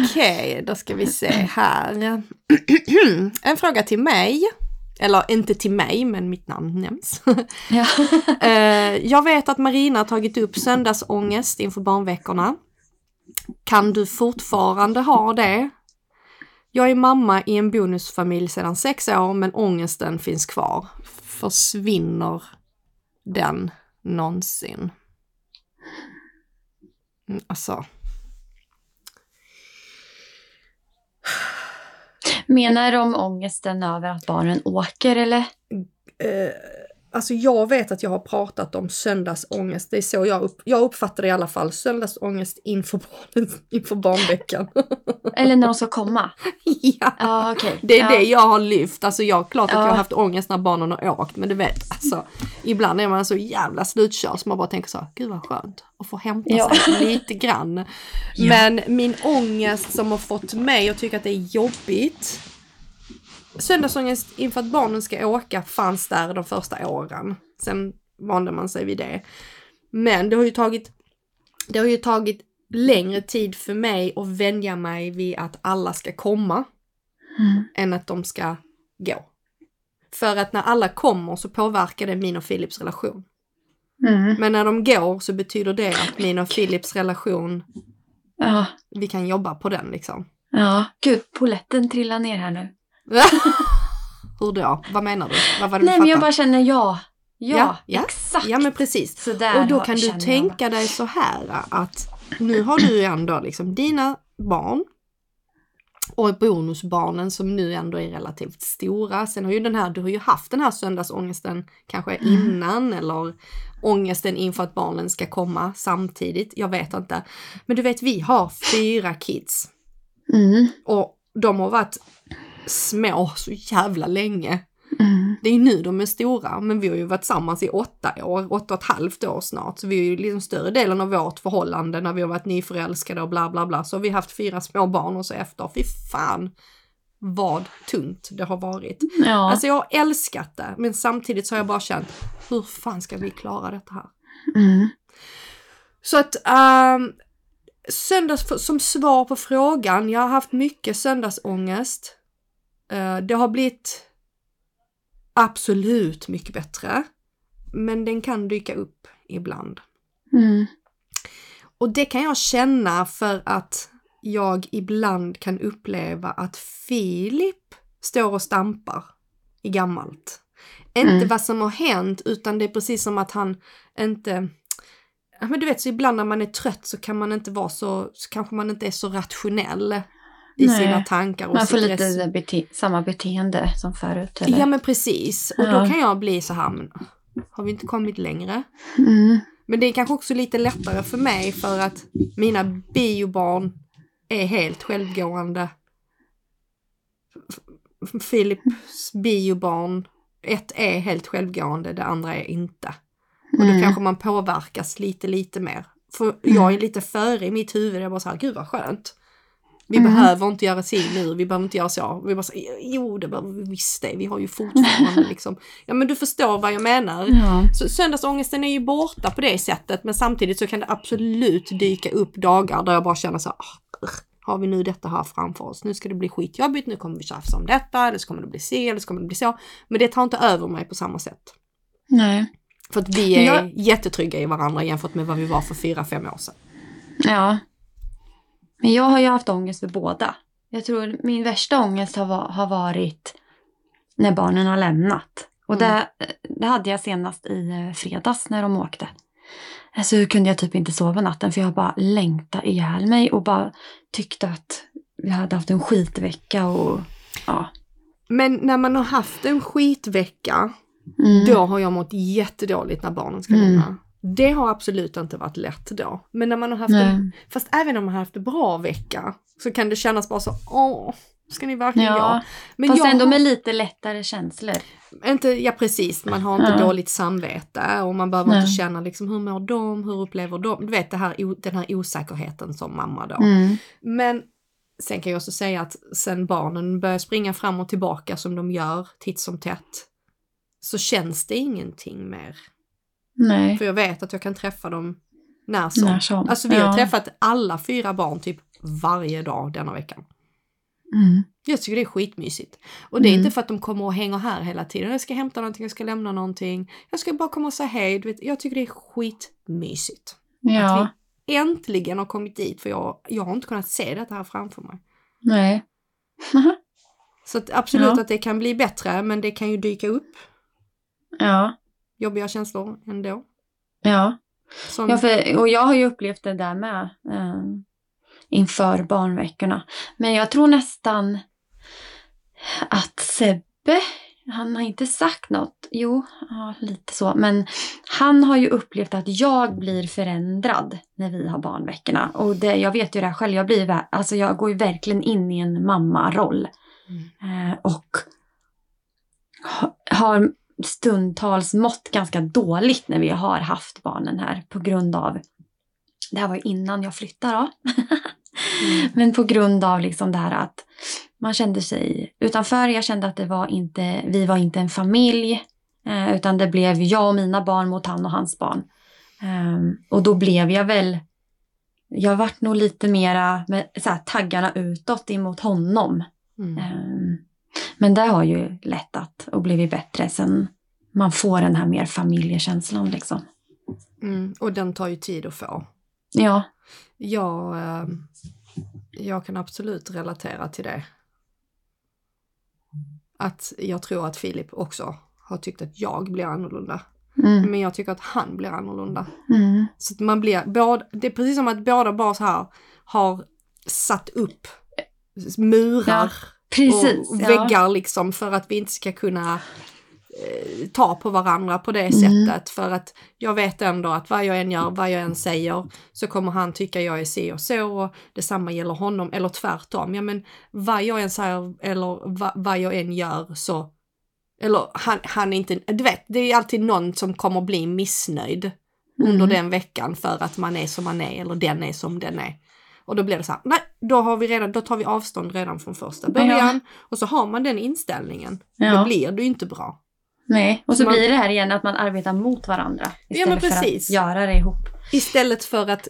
Okej, då ska vi se här. en fråga till mig. Eller inte till mig, men mitt namn nämns. Ja. Eh, jag vet att Marina har tagit upp söndagsångest inför barnveckorna. Kan du fortfarande ha det? Jag är mamma i en bonusfamilj sedan sex år men ångesten finns kvar. Försvinner den någonsin? Mm, Alltså, Menar om ångesten över att barnen åker eller? eh, alltså jag vet att jag har pratat om söndagsångest. Det är så jag, upp, jag uppfattar det i alla fall. Söndagsångest inför, barnen, inför barnveckan. Eller när de ska komma? ja. Ja, okej. Det är ja. det jag har lyft. Alltså jag, klart att Ja. jag har haft ångest när barnen har åkt. Men du vet, alltså ibland är man så jävla slutkörd så man bara tänker så här, gud vad skönt att få hämta Ja. sig lite grann. Ja. Men min ångest som har fått mig att tycka att det är jobbigt. Söndagsångest inför att barnen ska åka fanns där de första åren. Sen vande man sig vid det. Men det har ju tagit, det har ju tagit längre tid för mig att vänja mig vid att alla ska komma Mm. än att de ska gå. För att när alla kommer så påverkar det min och Philips relation. Mm. Men när de går så betyder det att min och Philips relation, Ja. vi kan jobba på den liksom. ja. Gud, poletten trillar ner här nu. Hur då? Vad menar du? Vad var det Nej, du men jag bara känner ja. Ja, Ja, ja. exakt. Ja men precis. Så där Och då kan du tänka dig så här att nu har du ändå liksom dina barn och bonusbarnen som nu ändå är relativt stora. Sen har ju den här, du har ju haft den här söndagsångesten kanske Mm. innan eller ångesten inför att barnen ska komma samtidigt. Jag vet inte. Men du vet, vi har fyra kids Mm. och de har varit små så jävla länge. Mm. Det är ju nu de är stora, men vi har ju varit tillsammans i åtta år, åtta och ett halvt år snart. Så vi är ju liksom större delen av vårt förhållande när vi har varit nyförälskade och bla bla bla. Så har vi haft fyra små barn och så efter. Fy fan vad tungt det har varit. Ja. Alltså jag har älskat det, men samtidigt så har jag bara känt, hur fan ska vi klara detta här? mm. Så att um, söndags, som svar på frågan, jag har haft mycket söndagsångest. Eh, det har blivit absolut mycket bättre. Men den kan dyka upp ibland. Mm. Och det kan jag känna för att jag ibland kan uppleva att Filip står och stampar i gammalt. Inte Mm. vad som har hänt utan det är precis som att han inte men du vet, så ibland när man är trött så kan man inte vara så, så kanske man inte är så rationell i Nej. sina tankar. Och Man får lite bete- samma beteende som förut. Eller? Ja men precis. Och då Ja. kan jag bli så här, men har vi inte kommit längre? Mm. Men det är kanske också lite lättare för mig för att mina biobarn är helt självgående. Philips biobarn, ett är helt självgående, det andra är inte. Och då Mm. kanske man påverkas lite, lite mer. För jag är lite före i mitt huvud, jag bara så här, gud vad skönt. Vi Mm. behöver inte göra si nu, vi behöver inte göra så. Vi bara så, jo det behöver vi visst det, vi har ju fortfarande liksom. Ja men du förstår vad jag menar. Ja. Så söndagsångesten är ju borta på det sättet men samtidigt så kan det absolut dyka upp dagar där jag bara känner så här, "Ah, har vi nu detta här framför oss? Nu ska det bli skitjobbigt, nu kommer vi tjafsa om detta, eller så kommer det bli si, eller så kommer det bli så. Men det tar inte över mig på samma sätt. Nej. För att vi är Jag- jättetrygga i varandra jämfört med vad vi var för fyra, fem år sedan. Ja. Men jag har ju haft ångest för båda. Jag tror min värsta ångest har, har varit när barnen har lämnat. Och Mm. det, det hade jag senast i eh, fredags när de åkte. Så kunde jag typ inte sova natten för jag bara längtade ihjäl mig och bara tyckte att vi hade haft en skitvecka och ja. Men när man har haft en skitvecka, Mm. då har jag mått jättedåligt när barnen ska Mm. Det har absolut inte varit lätt då. Men när man har haft Nej. en, fast även om man har haft en bra vecka, så kan det kännas bara så, åh, ska ni verkligen Ja, gå? Men Fast jag ändå med lite lättare känslor. Inte, ja precis, man har inte Ja. dåligt samvete och man behöver Nej. inte känna liksom hur mår de, hur upplever de, du vet det här, den här osäkerheten som mamma då. Mm. Men sen kan jag också säga att sen barnen börjar springa fram och tillbaka som de gör titt som tätt så känns det ingenting mer. Nej. För jag vet att jag kan träffa dem när som. När som. Alltså vi har Ja. träffat alla fyra barn typ varje dag denna veckan. Mm. Jag tycker det är skitmysigt. Och det är Mm. inte för att de kommer och hänger här hela tiden. Jag ska hämta någonting, jag ska lämna någonting. Jag ska bara komma och säga hej. Du vet, jag tycker det är skitmysigt. Ja, Äntligen har kommit dit för jag, jag har inte kunnat se detta här framför mig. nej. Så att absolut Ja. att det kan bli bättre men det kan ju dyka upp ja, jobbiga känslor ändå. ja. Som, ja för, och jag har ju upplevt det där med eh, inför barnveckorna. Men jag tror nästan att Sebbe, han har inte sagt något. Jo, ja, lite så. Men han har ju upplevt att jag blir förändrad när vi har barnveckorna. Och det, jag vet ju det här själv. Jag, blir, alltså jag går ju verkligen in i en mammaroll. Mm. Eh, och ha, har stundtals mått ganska dåligt när vi har haft barnen här på grund av, det här var ju innan jag flyttade då, Mm. men på grund av liksom det här att man kände sig utanför. Jag kände att det var inte, vi var inte en familj, eh, utan det blev jag och mina barn mot han och hans barn. Ehm, och då blev jag väl, jag vart nog lite mera med så här, taggarna utåt emot honom. Mm. Ehm, Men det har ju lättat och blivit bättre sen man får den här mer familjekänslan liksom. Mm. Och den tar ju tid att få. Ja, Jag, eh, jag kan absolut relatera till det. Att jag tror att Filip också har tyckt att jag blir annorlunda. mm. Men jag tycker att han blir annorlunda. Mm. Så att man blir, båda, det är precis som att båda bara så här har satt upp murar precis. och ja. väggar liksom för att vi inte ska kunna eh, ta på varandra på det Mm. sättet. För att jag vet ändå att vad jag än gör, vad jag än säger så kommer han tycka jag är si och så och detsamma gäller honom eller tvärtom. Ja men vad jag än säger eller vad, vad jag än gör så eller han, han är inte, du vet, det är alltid någon som kommer bli missnöjd under Mm. den veckan för att man är som man är eller den är som den är. Och då blir det så här, nej, då har vi redan, då tar vi avstånd redan från första början. Och så har man den inställningen. Då Ja. blir det ju inte bra. Nej, och så Man- blir det här igen att man arbetar mot varandra Ja, istället för precis. att göra det ihop. Istället för att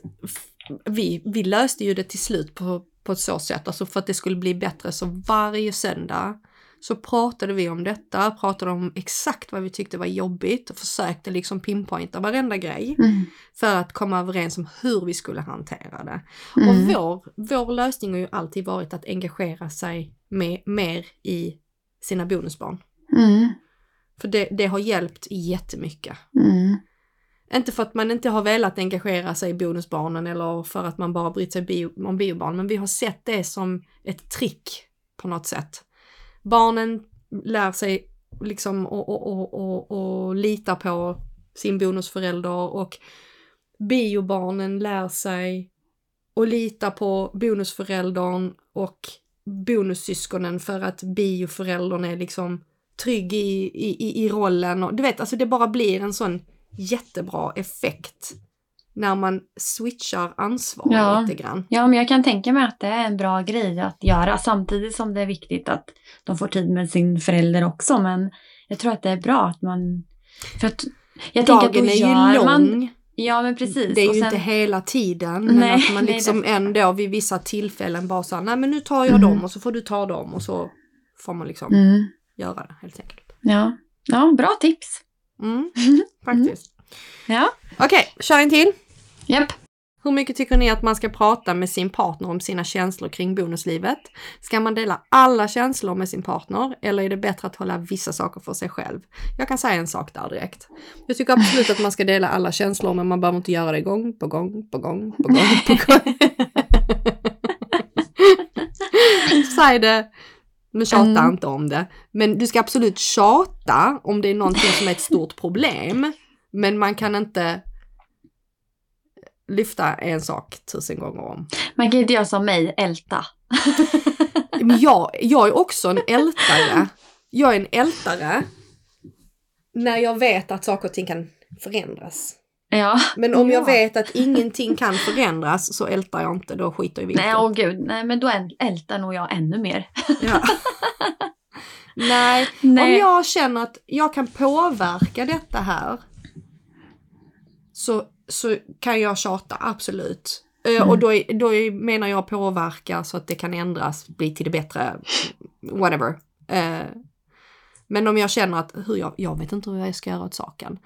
vi, vi löste ju det till slut på, på ett så sätt, alltså för att det skulle bli bättre. Så varje söndag så pratade vi om detta, pratade om exakt vad vi tyckte var jobbigt och försökte liksom pinpointa varenda grej Mm. för att komma överens om hur vi skulle hantera det. Mm. Och vår, vår lösning har ju alltid varit att engagera sig med, mer i sina bonusbarn. Mm. För det, det har hjälpt jättemycket. Mm. Inte för att man inte har velat engagera sig i bonusbarnen eller för att man bara brytt sig bio, om biobarn, men vi har sett det som ett trick på något sätt. Barnen lär sig liksom och, och, och, och, på sin bonusförälder och biobarnen lär sig och lita på bonusföräldern och bonussyskonen för att bioföräldern är liksom trygg i, i, i- i rollen. Och, du vet, alltså det bara blir en sån jättebra effekt när man switchar ansvar Ja. lite grann. Ja, men jag kan tänka mig att det är en bra grej att göra samtidigt som det är viktigt att de får tid med sin förälder också. Men jag tror att det är bra att man... För att jag tänker att då Dagen är ju lång. Man, ja, men precis. Det är ju sen- inte hela tiden, men Nej, att man nej, liksom definitivt. ändå vid vissa tillfällen bara så här, nej men nu tar jag Mm. dem och så får du ta dem och så får man liksom Mm, göra det helt enkelt. ja. ja, bra tips. Mm, faktiskt. Ja, Okej, kör en till. Japp. Hur mycket tycker ni att man ska prata med sin partner om sina känslor kring bonuslivet? Ska man dela alla känslor med sin partner eller är det bättre att hålla vissa saker för sig själv? Jag kan säga en sak där direkt. Jag tycker absolut att man ska dela alla känslor men man behöver inte göra det gång på gång på gång på gång på gång. Säg det, men tjata Mm. inte om det. Men du ska absolut tjata om det är någonting som är ett stort problem. Men man kan inte lyfta en sak tusen gånger om. Man kan inte göra som mig, älta. Men jag, jag är också en ältare. Jag är en ältare när jag vet att saker och ting kan förändras. Ja. Men om jag Ja. vet att ingenting kan förändras så ältar jag inte, då skiter jag i Nej, vilket. åh gud. Nej, men då äl- ältar nog jag ännu mer. Ja. Nej, Nej. om jag känner att jag kan påverka detta här så, så kan jag tjata, absolut. Eh, Och då, då menar jag påverka så att det kan ändras, bli till det bättre, whatever. Eh, men om jag känner att hur jag, jag vet inte hur jag ska göra åt saken.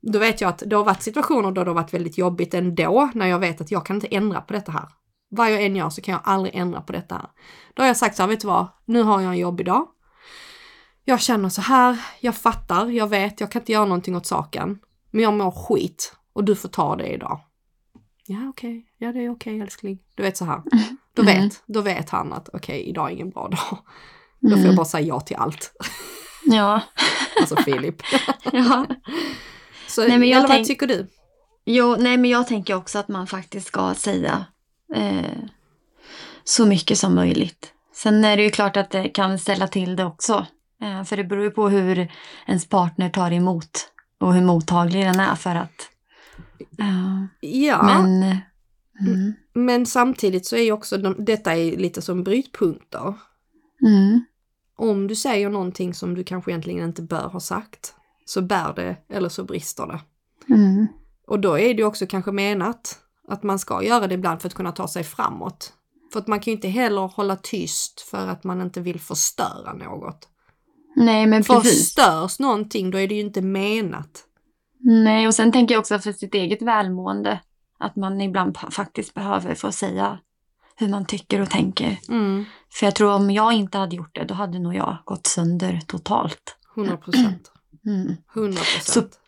Då vet jag att det har varit situationer då det har varit väldigt jobbigt ändå, när jag vet att jag kan inte ändra på detta här. Vad jag än gör så kan jag aldrig ändra på detta här. Då har jag sagt så här, vet du vad, nu har jag en jobbig dag. Jag känner så här, jag fattar, jag vet, jag kan inte göra någonting åt saken. Men jag mår skit och du får ta det idag. Ja okej, ja det är okej älskling. Du vet så här. Då Mm. vet, då vet han att okej idag är ingen bra dag. Då får jag Mm. bara säga ja till allt. Ja. Alltså Filip. ja. Så, Nej, men jag eller vad tänk- tycker du? Jo, nej men jag tänker också att man faktiskt ska säga eh, så mycket som möjligt. Sen är det ju klart att det kan ställa till det också. Eh, för det beror ju på hur ens partner tar emot och hur mottaglig den är för att... Ja, Men... eh, Mm, men samtidigt så är ju också de, detta är lite som brytpunkter. mm, Om du säger någonting som du kanske egentligen inte bör ha sagt så bär det eller så brister det. mm, Och då är det också kanske menat att man ska göra det ibland för att kunna ta sig framåt. För att man kan ju inte heller hålla tyst för att man inte vill förstöra något. nej men precis. Förstörs någonting då är det ju inte menat. Nej, och sen tänker jag också för sitt eget välmående. Att man ibland faktiskt behöver få säga hur man tycker och tänker. Mm, För jag tror om jag inte hade gjort det, då hade nog jag gått sönder totalt. 100 procent. Mm. 100 Så- procent.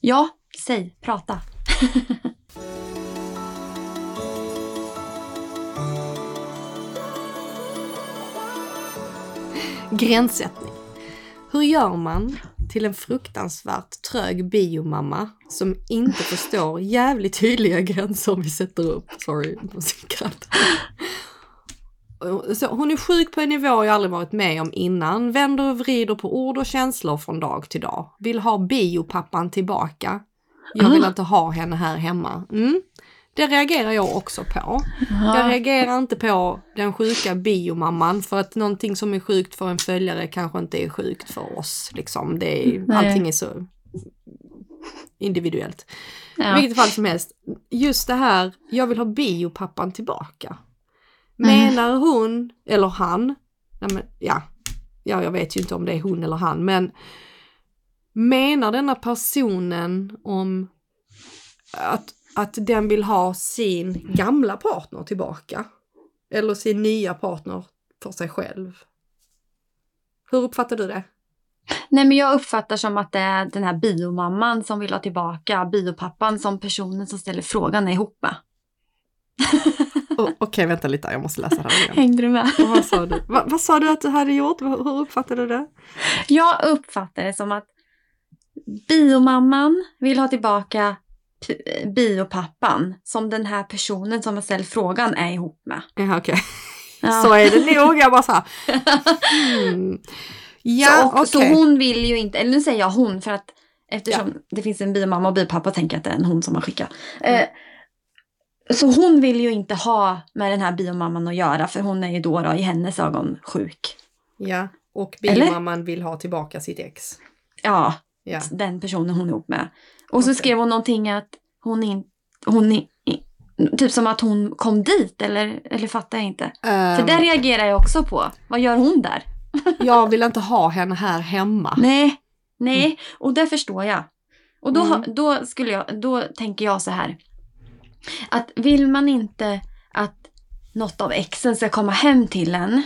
Ja, säg, prata. Gränssättning. Hur gör man till en fruktansvärt trög biomamma som inte förstår jävligt tydliga gränser vi sätter upp? Sorry. Så hon är sjuk på en nivå jag aldrig varit med om innan, vänder och vrider på ord och känslor från dag till dag. Vill ha biopappan tillbaka. Jag vill Ah. inte ha henne här hemma. Mm. Det reagerar jag också på. Jag Ja, reagerar inte på den sjuka biomamman för att någonting som är sjukt för en följare kanske inte är sjukt för oss. Liksom. Det är, Nej. allting är så individuellt. I ja. vilket fall som helst, just det här, jag vill ha biopappan tillbaka. Mm. Menar hon, eller han, men, ja, ja, jag vet ju inte om det är hon eller han, men menar denna personen om att, att den vill ha sin gamla partner tillbaka? Eller sin nya partner för sig själv? Hur uppfattar du det? Nej, men jag uppfattar som att det är den här biomamman som vill ha tillbaka biopappan som personen som ställer frågan är ihop med. Oh, Okej, vänta lite, jag måste läsa det här igen. Hängde du med? Vad sa du? Va, vad sa du att du hade gjort? Hur uppfattade du det? Jag uppfattar det som att biomamman vill ha tillbaka biopappan som den här personen som har ställt frågan är ihop med. Ja, okej. Ja. Så är det nog. Jag bara så här. Hmm. Ja, så, och, okej. så hon vill ju inte, eller nu säger jag hon för att eftersom det finns en biomamma och biopappa tänker jag att det är en hon som har skickat. Mm. Eh, så hon vill ju inte ha med den här biomamman att göra för hon är ju då, då i hennes ögon sjuk. Ja, och Eller? biomamman vill ha tillbaka sitt ex. Ja, Ja. den personen hon är ihop med. Och så Okej. skrev hon någonting att hon inte, hon i- i- typ som att hon kom dit eller, eller fattar jag inte. För Ehm, det reagerar jag också på. Vad gör hon där? jag vill inte ha henne här hemma. Nej, nej, och det förstår jag. Och då, Mm. då, skulle jag, då tänker jag så här. Att vill man inte att något av exen ska komma hem till en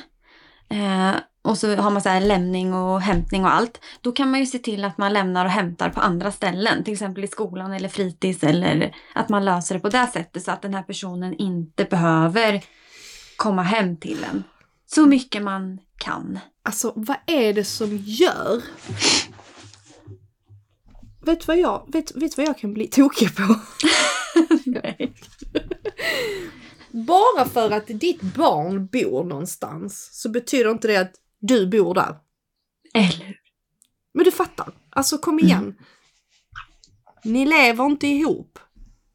eh, och så har man så här lämning och hämtning och allt. Då kan man ju se till att man lämnar och hämtar på andra ställen. Till exempel i skolan eller fritids eller att man löser det på det sättet så att den här personen inte behöver komma hem till en. Så mycket man kan. Alltså vad är det som gör? Vet du vad jag, vet, vet vad jag kan bli tokig på? Nej. Bara för att ditt barn bor någonstans så betyder inte det att du bor där. Eller? Men du fattar. Alltså kom igen. Ni lever inte ihop.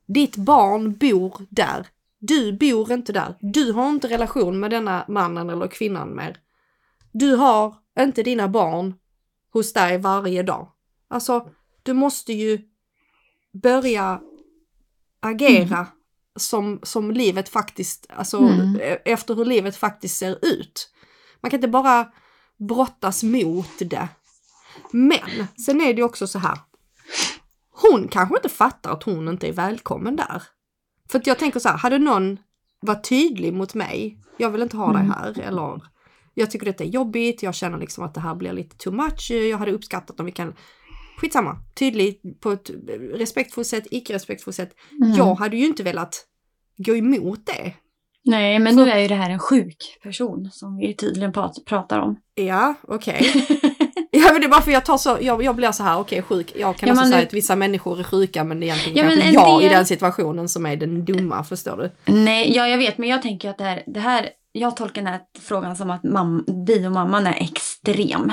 Ditt barn bor där. Du bor inte där. Du har inte relation med denna mannen eller kvinnan mer. Du har inte dina barn hos dig varje dag. Alltså, du måste ju börja agera som, som livet faktiskt, alltså Mm. e- efter hur livet faktiskt ser ut. Man kan inte bara brottas mot det. Men sen är det också så här. Hon kanske inte fattar att hon inte är välkommen där. För att jag tänker så här, hade någon varit tydlig mot mig, jag vill inte ha dig Mm. här eller jag tycker detta är jobbigt, jag känner liksom att det här blir lite too much, jag hade uppskattat om vi kan Skitsamma, tydlig på ett respektfullt sätt, icke-respektfullt sätt. Mm. Jag hade ju inte velat gå emot det. Nej, men Så- nu är ju det här en sjuk person som vi tydligen prat- pratar om. Ja, okej. Ja men det är bara för jag tar så, jag, jag blir så här, okej sjuk, jag kan Ja, men säga du- att vissa människor är sjuka men det är egentligen Ja, kanske jag i del- den situationen som är den dumma, förstår du? Nej, ja jag vet, men jag tänker att det här, det här jag tolkar den här frågan som att mam, biomamman är extrem.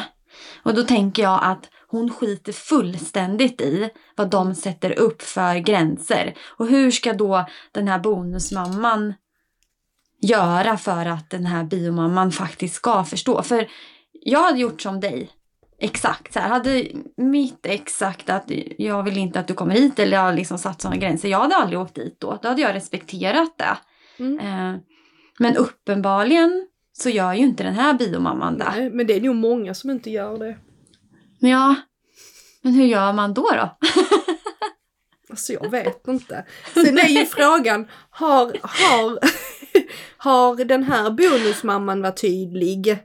Och då tänker jag att hon skiter fullständigt i vad de sätter upp för gränser. Och hur ska då den här bonusmamman göra för att den här biomamman faktiskt ska förstå? För jag hade gjort som dig. Exakt så här. Hade mitt exakt att jag vill inte att du kommer hit eller jag har liksom satt sådana gränser. Jag hade aldrig åkt dit då. Då hade jag respekterat det. Mm. Eh, men uppenbarligen så gör ju inte den här biomamman det. Nej, men det är nog många som inte gör det. Men ja, men hur gör man då då? Alltså jag vet inte. Sen är ju frågan, har, har, har den här bonusmamman varit tydlig?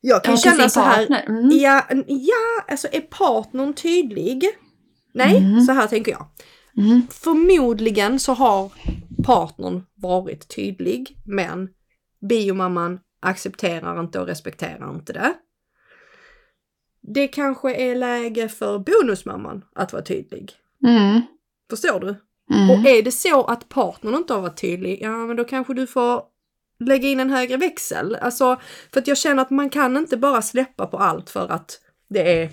Jag kan Ja, känna så här. Mm. ja, ja, alltså är partnern tydlig? Nej, Mm. så här tänker jag. Mm. Förmodligen så har partnern varit tydlig, men biomamman accepterar inte och respekterar inte det. Det kanske är läge för bonusmamman att vara tydlig. Mm. Förstår du? Mm. Och är det så att partnern inte har varit tydlig, ja men då kanske du får lägga in en högre växel. Alltså, för att jag känner att man kan inte bara släppa på allt för att det är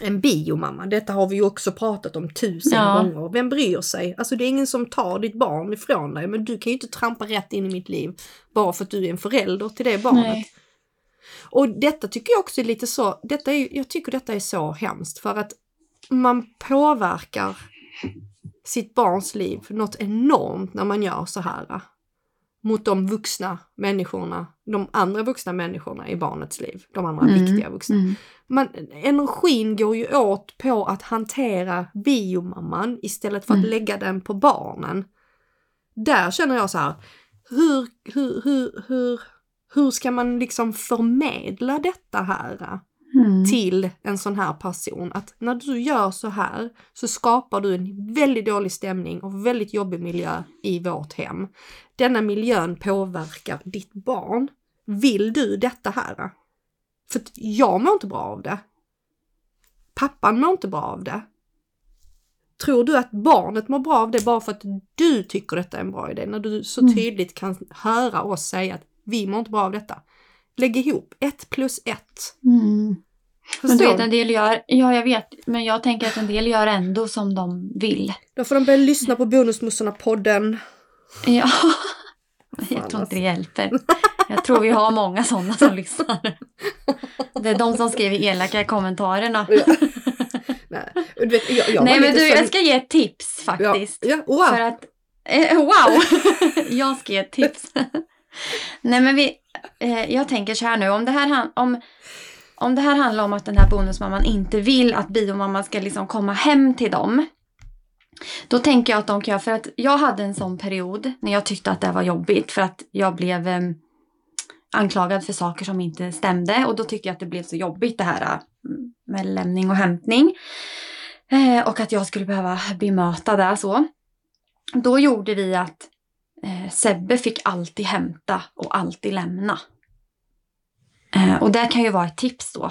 en biomamma. Detta har vi ju också pratat om tusen Ja. gånger. Vem bryr sig? Alltså det är ingen som tar ditt barn ifrån dig, men du kan ju inte trampa rätt in i mitt liv bara för att du är en förälder till det barnet. Nej. Och detta tycker jag också är lite så, detta är, jag tycker detta är så hemskt för att man påverkar sitt barns liv något enormt när man gör så här. Mot de vuxna människorna, de andra vuxna människorna i barnets liv. De andra Mm. viktiga vuxna. Mm. Man, energin går ju åt på att hantera biomamman istället för att Mm. lägga den på barnen. Där känner jag så här, hur, hur, hur, hur, hur ska man liksom förmedla detta här Mm. till en sån här person? Att när du gör så här så skapar du en väldigt dålig stämning och väldigt jobbig miljö i vårt hem. Denna miljön påverkar ditt barn. Vill du detta här? För jag mår inte bra av det. Pappan mår inte bra av det. Tror du att barnet mår bra av det bara för att du tycker detta är en bra idé? När du så Mm. tydligt kan höra oss säga att vi mår inte bra av detta. Lägg ihop ett plus ett. Mm. Men du vet, en del gör, ja jag vet, men jag tänker att en del gör ändå som de vill. Då får de börja lyssna på Bonusmussorna-podden. Ja. Jag tror alltså. inte det hjälper. Jag tror vi har många sådana som lyssnar. Det är de som skriver elaka kommentarerna. Ja. Nej, vet, jag, jag Nej men du, som- jag ska ge ett tips faktiskt. Ja, ja, wow. För att, eh, wow! jag ska ge ett tips. Nej men vi, eh, jag tänker så här nu, om det här, om, om det här handlar om att den här bonusmamman inte vill att biomamman ska liksom komma hem till dem. Då tänker jag att de kan göra, för att jag hade en sån period när jag tyckte att det var jobbigt för att jag blev eh, anklagad för saker som inte stämde och då tyckte jag att det blev så jobbigt det här eh, med lämning och hämtning. Eh, och att jag skulle behöva bemöta det så. Då gjorde vi att eh, Sebbe fick alltid hämta och alltid lämna. Eh, och det kan ju vara ett tips då.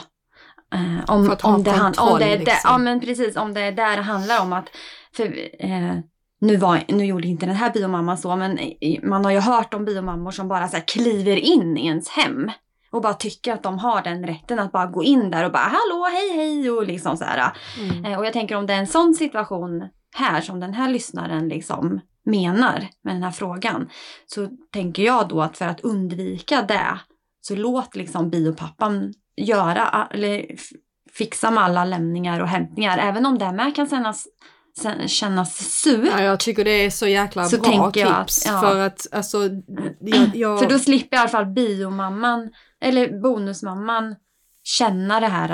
Eh, om, om, det han, om det är där, liksom. ja men precis, om det är där det handlar om att för, eh, nu, var, nu gjorde inte den här biomamman så, men man har ju hört om biomammor som bara så kliver in i ens hem. Och bara tycker att de har den rätten att bara gå in där och bara hallå, hej, hej och liksom så. Mm. Eh, Och jag tänker om det är en sån situation här som den här lyssnaren liksom menar med den här frågan. Så tänker jag då att för att undvika det så låt liksom biopappan göra eller fixa med alla lämningar och hämtningar. Även om det med kan kännas, kännas sur. Ja, jag tycker det är så jäkla Så bra tänker jag tips. att- ja. För att alltså, jag, jag, För då slipper i alla fall biomamman, eller bonusmamman, känna det här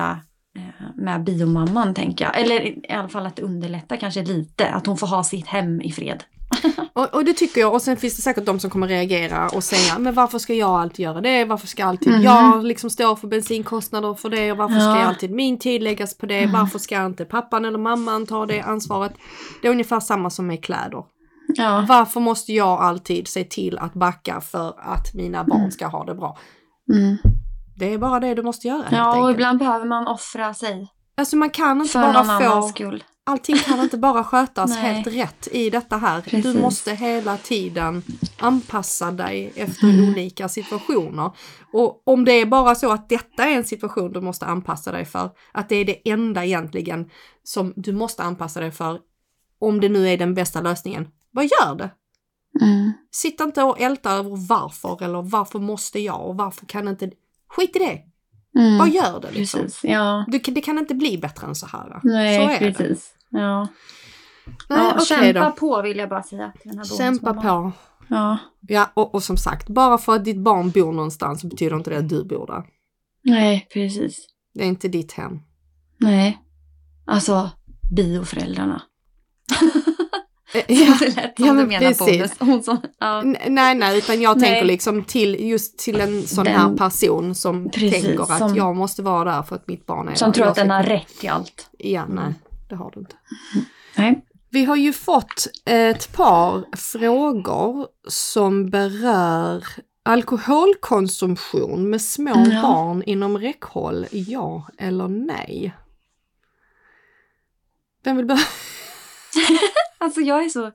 eh, med biomamman tänker jag. Eller i alla fall att det underlättar kanske lite, att hon får ha sitt hem i fred. och, och det tycker jag. Och sen finns det säkert de som kommer reagera och säga, men varför ska jag alltid göra det? Varför ska alltid Mhm. jag liksom stå för bensinkostnader för det? Och varför ska Ja. alltid min tid läggas på det? Mm. Varför ska inte pappan eller mamman ta det ansvaret? Det är ungefär samma som med kläder. Ja. Varför måste jag alltid se till att backa för att mina barn ska ha det bra? Mm. Det är bara det du måste göra ja, och enkelt. ibland behöver man offra sig Alltså man kan inte för någon bara annans få, skull. Allting kan inte bara skötas helt rätt i detta här. Du Precis. måste hela tiden anpassa dig efter Mm. olika situationer. Och om det är bara så att detta är en situation du måste anpassa dig för, att det är det enda egentligen som du måste anpassa dig för, om det nu är den bästa lösningen, vad gör det? Mm. Sitt inte och älta över varför eller varför måste jag och varför kan inte... Skit i det! Mm. Vad gör det liksom? Precis, ja. Du, det kan inte bli bättre än så här. Nej, så är det. precis. Ja. Nej, ja, okej kämpa då. på vill jag bara säga till den här Kämpa på. Ja. Ja, och, och som sagt, bara för att ditt barn bor någonstans så betyder inte det att du bor där. Nej, precis. Det är inte ditt hem. Nej. Alltså, bioföräldrarna. Ja, det lät som ja, du men menar precis. bonus. Hon som, ja. Nej, nej, utan jag Nej. tänker liksom till just till en sån Den- här person som Precis, tänker att som- jag måste vara där för att mitt barn är Som där. tror Jag att den har rätt till allt. Ja, nej, det har du inte. Nej. Vi har ju fått ett par frågor som berör alkoholkonsumtion med små Ja. barn inom räckhåll, ja eller nej? Vem vill börja? Alltså jag är så...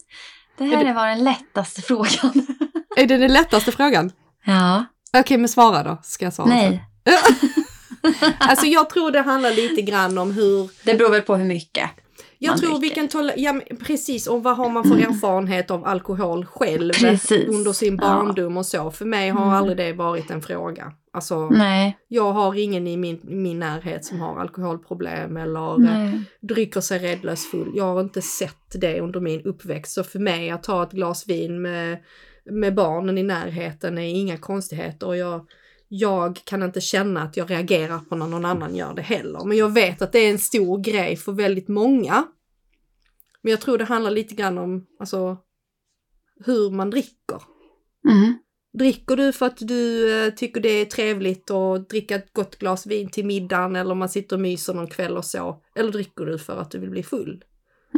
Det här var den lättaste frågan. Är det den lättaste frågan? Ja. Okej, men svara då, ska jag svara. Nej. Alltså jag tror det handlar lite grann om hur Det beror väl på hur mycket. Jag man tror vi dricker. kan tala, ja precis, och vad har man för erfarenhet av alkohol själv Precis. under sin Ja. barndom och så. För mig har Mm. aldrig det varit en fråga. Alltså, Nej. jag har ingen i min, min närhet som har alkoholproblem eller eh, Nej. dricker sig redlös full. Jag har inte sett det under min uppväxt. Så för mig att ta ett glas vin med, med barnen i närheten är inga konstigheter. Och jag, jag kan inte känna att jag reagerar på när någon annan gör det heller. Men jag vet att det är en stor grej för väldigt många. Men jag tror det handlar lite grann om alltså, hur man dricker. Mm. Dricker du för att du eh, tycker det är trevligt att dricka ett gott glas vin till middagen eller man sitter och myser någon kväll och så? Eller dricker du för att du vill bli full?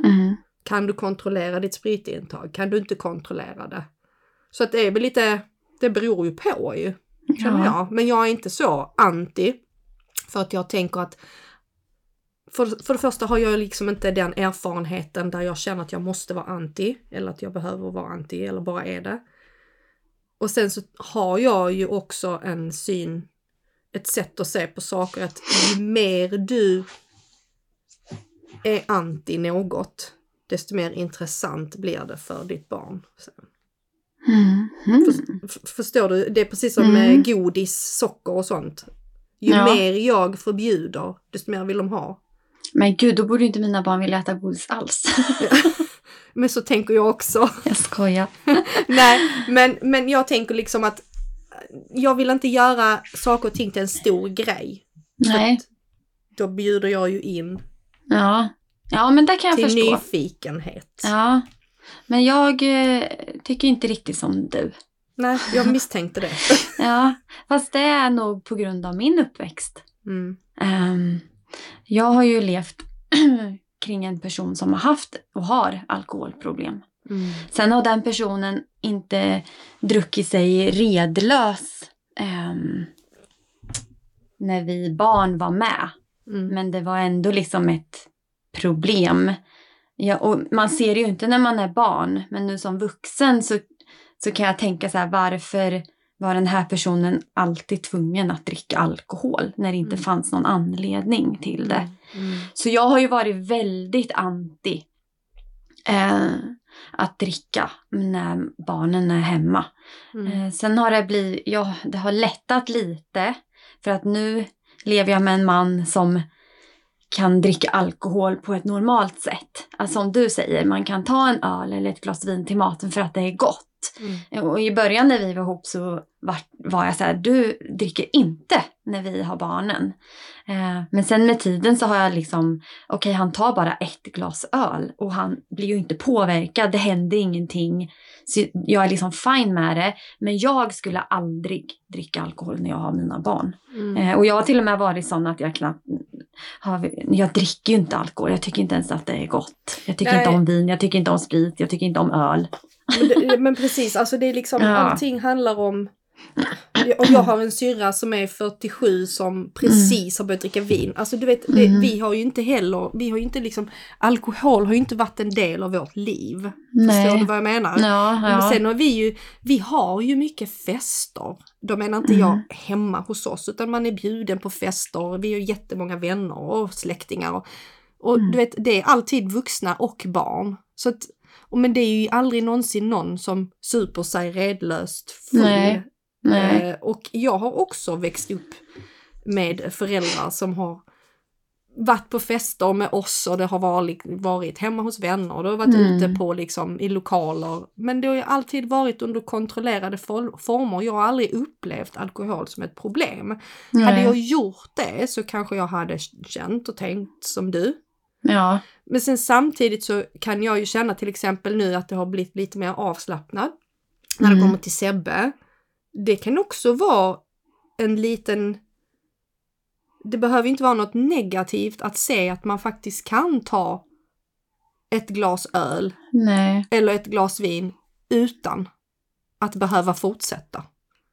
Mm. Kan du kontrollera ditt spritintag? Kan du inte kontrollera det? Så att det är väl lite, det beror ju på ju, känner Ja. jag. Men jag är inte så anti. För att jag tänker att för, för det första har jag liksom inte den erfarenheten där jag känner att jag måste vara anti eller att jag behöver vara anti eller bara är det. Och sen så har jag ju också en syn, ett sätt att se på saker att ju mer du är anti något, desto mer intressant blir det för ditt barn. Mm. Mm. Förstår du? Det är precis som Mm. med godis, socker och sånt. Ju Ja. mer jag förbjuder, desto mer vill de ha. Men gud, då borde inte mina barn vilja äta godis alls. Men så tänker jag också. jag skojar. Nej, men, men jag tänker liksom att jag vill inte göra saker och ting till en stor grej. Nej. Då bjuder jag ju in Ja. Ja, men det kan jag till förstå. nyfikenhet. Ja. Men jag eh, tycker inte riktigt som du. Nej, jag misstänkte det. Ja, fast det är nog på grund av min uppväxt. Mm. Ehm, jag har ju levt kring en person som har haft och har alkoholproblem. Mm. Sen har den personen inte druckit sig redlös ehm, när vi barn var med. Mm. Men det var ändå liksom ett problem. Ja, och man ser det ju inte när man är barn, men nu som vuxen så, så kan jag tänka så här, varför var den här personen alltid tvungen att dricka alkohol när det inte Mm. fanns någon anledning till det? Mm. Så jag har ju varit väldigt anti eh, att dricka när barnen är hemma. Mm. Eh, sen har det blivit, ja, det har lättat lite för att nu lever jag med en man som kan dricka alkohol på ett normalt sätt. Alltså som du säger, man kan ta en öl eller ett glas vin till maten för att det är gott. Mm. Och i början när vi var ihop så var, jag så här, du dricker inte när vi har barnen. Eh, men sen med tiden så har jag liksom, okej han tar bara ett glas öl och han blir ju inte påverkad, det händer ingenting. Så jag är liksom fine med det. Men jag skulle aldrig dricka alkohol när jag har mina barn. Mm. Eh, och jag har till och med varit sån att jag knappt har, jag dricker ju inte alkohol. Jag tycker inte ens att det är gott. Jag tycker Nej. inte om vin, jag tycker inte om sprit, jag tycker inte om öl. Men, det, men precis, alltså det är liksom, Ja. allting handlar om och jag har en syrra som är 47 som precis har börjat dricka vin. Alltså du vet, det, vi har ju inte heller, vi har ju inte liksom, alkohol har ju inte varit en del av vårt liv. Förstår du vad jag menar? Ja, Men ja. sen har vi ju, vi har ju mycket fester. Då menar inte jag Mm. hemma hos oss utan man är bjuden på fester. Vi har jättemånga vänner och släktingar. Och, och Mm. du vet, det är alltid vuxna och barn. Så att, men det är ju aldrig någonsin någon som super sig redlöst full. Nej. Nej. Eh, och jag har också växt upp med föräldrar som har varit på fester med oss och det har varit, varit hemma hos vänner och det har varit Mm. ute på liksom i lokaler. Men det har ju alltid varit under kontrollerade for- former. Jag har aldrig upplevt alkohol som ett problem. Nej. Hade jag gjort det så kanske jag hade känt och tänkt som du. Ja. Men sen samtidigt så kan jag ju känna till exempel nu att det har blivit lite mer avslappnat när det Mm. kommer till Sebbe. Det kan också vara en liten... Det behöver inte vara något negativt att se att man faktiskt kan ta ett glas öl Nej. eller ett glas vin utan att behöva fortsätta.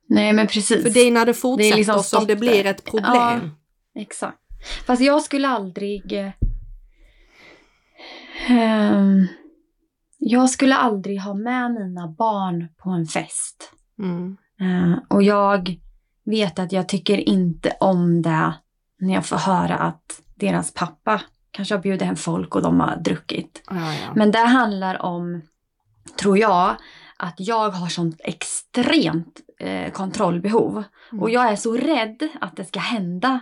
Nej, men precis. För det är när det fortsätter liksom som det blir ett problem. Exakt. Fast jag skulle aldrig... eh, jag skulle aldrig ha med mina barn på en fest. Mm. Eh, och jag vet att jag tycker inte om det när jag får höra att deras pappa kanske har bjudit hem folk och de har druckit. Ja, ja. Men det handlar om, tror jag, att jag har sånt extremt eh, kontrollbehov. Mm. Och jag är så rädd att det ska hända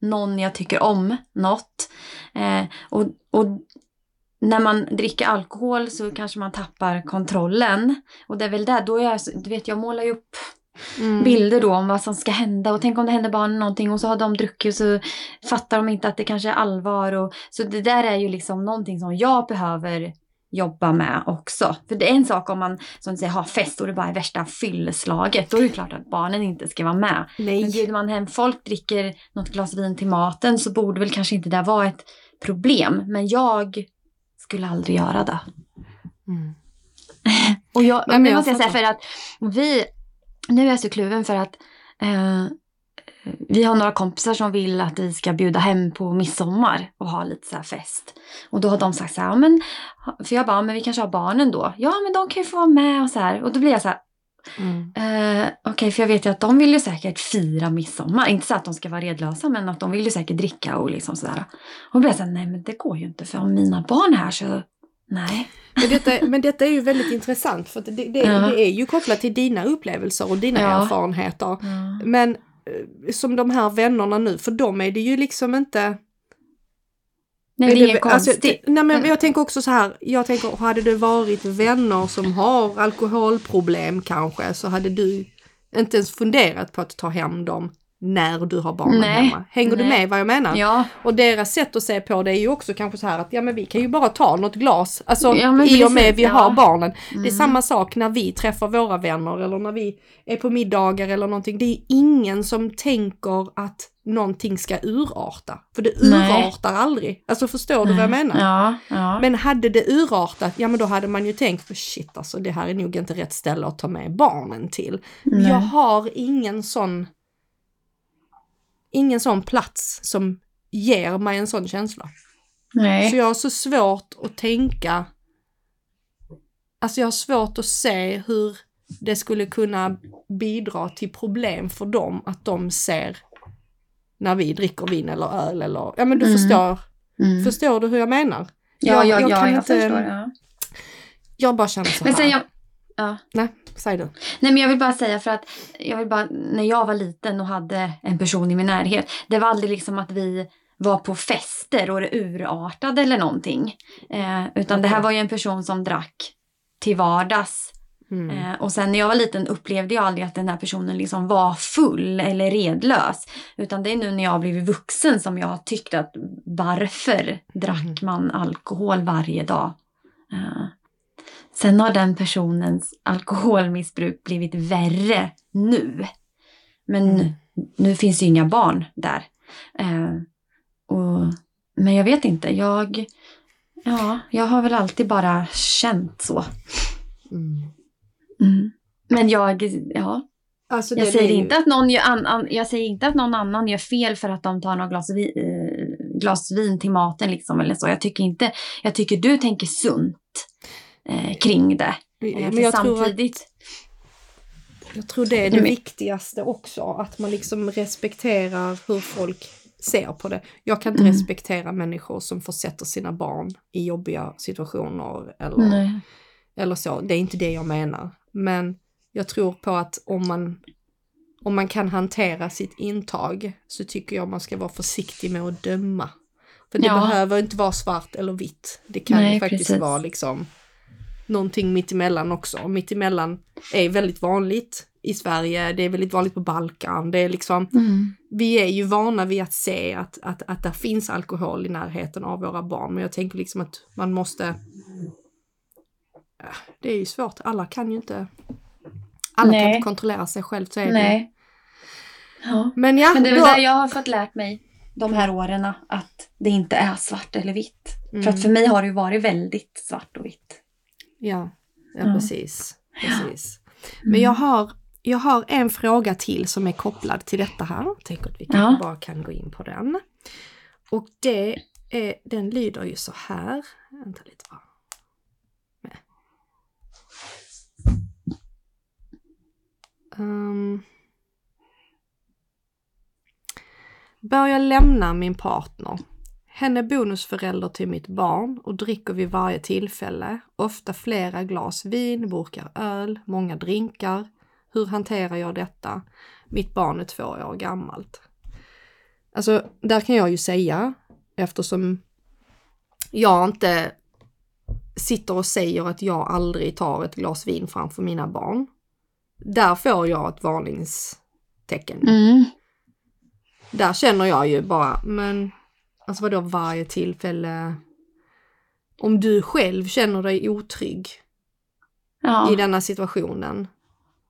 någon jag tycker om något. Eh, och, och när man dricker alkohol så kanske man tappar kontrollen. Och det är väl där, då är jag, du vet jag målar ju upp Mm. bilder då om vad som ska hända och tänk om det händer barnen någonting och så har de druckit och så fattar de inte att det kanske är allvar. Och, så det där är ju liksom någonting som jag behöver jobba med också. För det är en sak om man som säger har fest och det bara är värsta fylleslaget. Då är det klart att barnen inte ska vara med. Men Nej. bjuder man hem folk, dricker något glas vin till maten så borde väl kanske inte det vara ett problem. Men jag skulle aldrig göra det. Mm. Och jag, Nej, men nu jag måste jag säga för att vi, nu är jag så kluven för att eh, vi har några kompisar som vill att vi ska bjuda hem på midsommar och ha lite så här fest. Och då har de sagt så här, men, för jag bara, men vi kanske har barnen då. Ja men de kan ju få vara med och så här. Och då blir jag så här, Mm. Eh, Okej, för jag vet ju att de vill ju säkert fira midsommar. Inte så att de ska vara redlösa, men att de vill ju säkert dricka och liksom sådär. Och jag såhär, nej men det går ju inte för om mina barn är här så, nej. Men detta, men detta är ju väldigt intressant för det, det, Ja. det är ju kopplat till dina upplevelser och dina Ja. erfarenheter. Men eh, som de här vännerna nu, för dem är det ju liksom inte... Nej, det är alltså, konstigt. t- nej men jag tänker också så här, jag tänker hade det varit vänner som har alkoholproblem kanske så hade du inte ens funderat på att ta hem dem när du har barnen Nej. hemma. Hänger du Nej. med vad jag menar? Ja, Och deras sätt att se på det är ju också kanske så här att ja men vi kan ju bara ta något glas, alltså Ja, i och med precis, vi ja. har barnen. Det är Mm. samma sak när vi träffar våra vänner eller när vi är på middagar eller någonting. Det är ingen som tänker att någonting ska urarta. För det Nej. urartar aldrig. Alltså förstår du vad jag menar? ja, ja. Men hade det urartat, ja men då hade man ju tänkt för shit alltså det här är nog inte rätt ställe att ta med barnen till. Nej. Jag har ingen sån ingen sån plats som ger mig en sån känsla. nej. Så jag har så svårt att tänka, alltså jag har svårt att se hur det skulle kunna bidra till problem för dem att de ser när vi dricker vin eller öl eller, ja men du Mm. förstår, Mm. förstår du hur jag menar? Ja, jag- ja, jag ja, kan jag inte- förstår. Ja. Jag bara känner så Men sen här. jag, ja. Nej, säg du. Nej men jag vill bara säga för att jag vill bara, när jag var liten och hade en person i min närhet. Det var aldrig liksom att vi var på fester och det urartade eller någonting. Eh, utan det här var ju en person som drack till vardags. Mm. Eh, och sen när jag var liten upplevde jag aldrig att den här personen liksom var full eller redlös. Utan det är nu när jag har blivit vuxen som jag har tyckt att varför drack man alkohol varje dag? Eh, sen har den personens alkoholmissbruk blivit värre nu. Men Mm. nu finns ju inga barn där. Eh, och, men jag vet inte, jag, ja, jag har väl alltid bara känt så. Mm. Mm. Men jag, ja, Alltså, jag säger, ju- inte att någon gör an, an, jag säger inte att någon annan gör fel för att de tar några glas, vi, eh, glas vin till maten liksom eller så. Jag tycker inte, jag tycker du tänker sunt eh, kring det. Men jag tror, att, samtidigt, jag tror det är det viktigaste också, att man liksom respekterar hur folk ser på det. Jag kan inte Mm. respektera människor som försätter sina barn i jobbiga situationer eller, nej. eller så. Det är inte det jag menar. Men jag tror på att om man, om man kan hantera sitt intag så tycker jag man ska vara försiktig med att döma. För det Ja. behöver inte vara svart eller vitt. Det kan Nej, ju faktiskt precis. vara liksom någonting mittemellan också. Mittemellan är väldigt vanligt i Sverige, det är väldigt vanligt på Balkan. Det är liksom, Mm. vi är ju vana vid att se att, att, att det finns alkohol i närheten av våra barn. Men jag tänker liksom att man måste... Ja, Det är ju svårt, alla kan ju inte... Alla kan Nej. inte kontrollera sig själv, så är det. Nej. Ja. Men ja, Men det är väl då, jag har fått lärt mig de här åren att det inte är svart eller vitt. Mm. För att för mig har det varit väldigt svart och vitt. Ja, ja, Ja. precis. precis. Men jag har, jag har en fråga till som är kopplad till detta här. Tänk att vi kan Ja. bara kan gå in på den. Och det är, den lyder ju så här. Vänta lite bara. Um, bör jag lämna min partner? Hen är bonusförälder till mitt barn och dricker vid varje tillfälle, ofta flera glas vin, burkar öl, många drinkar. Hur hanterar jag detta? Mitt barn är två år gammalt. Alltså, där kan jag ju säga, eftersom jag inte sitter och säger att jag aldrig tar ett glas vin framför mina barn. Där får jag ett varningstecken. Mm. Där känner jag ju bara, men alltså vadå varje tillfälle? Om du själv känner dig otrygg Ja, i denna situationen,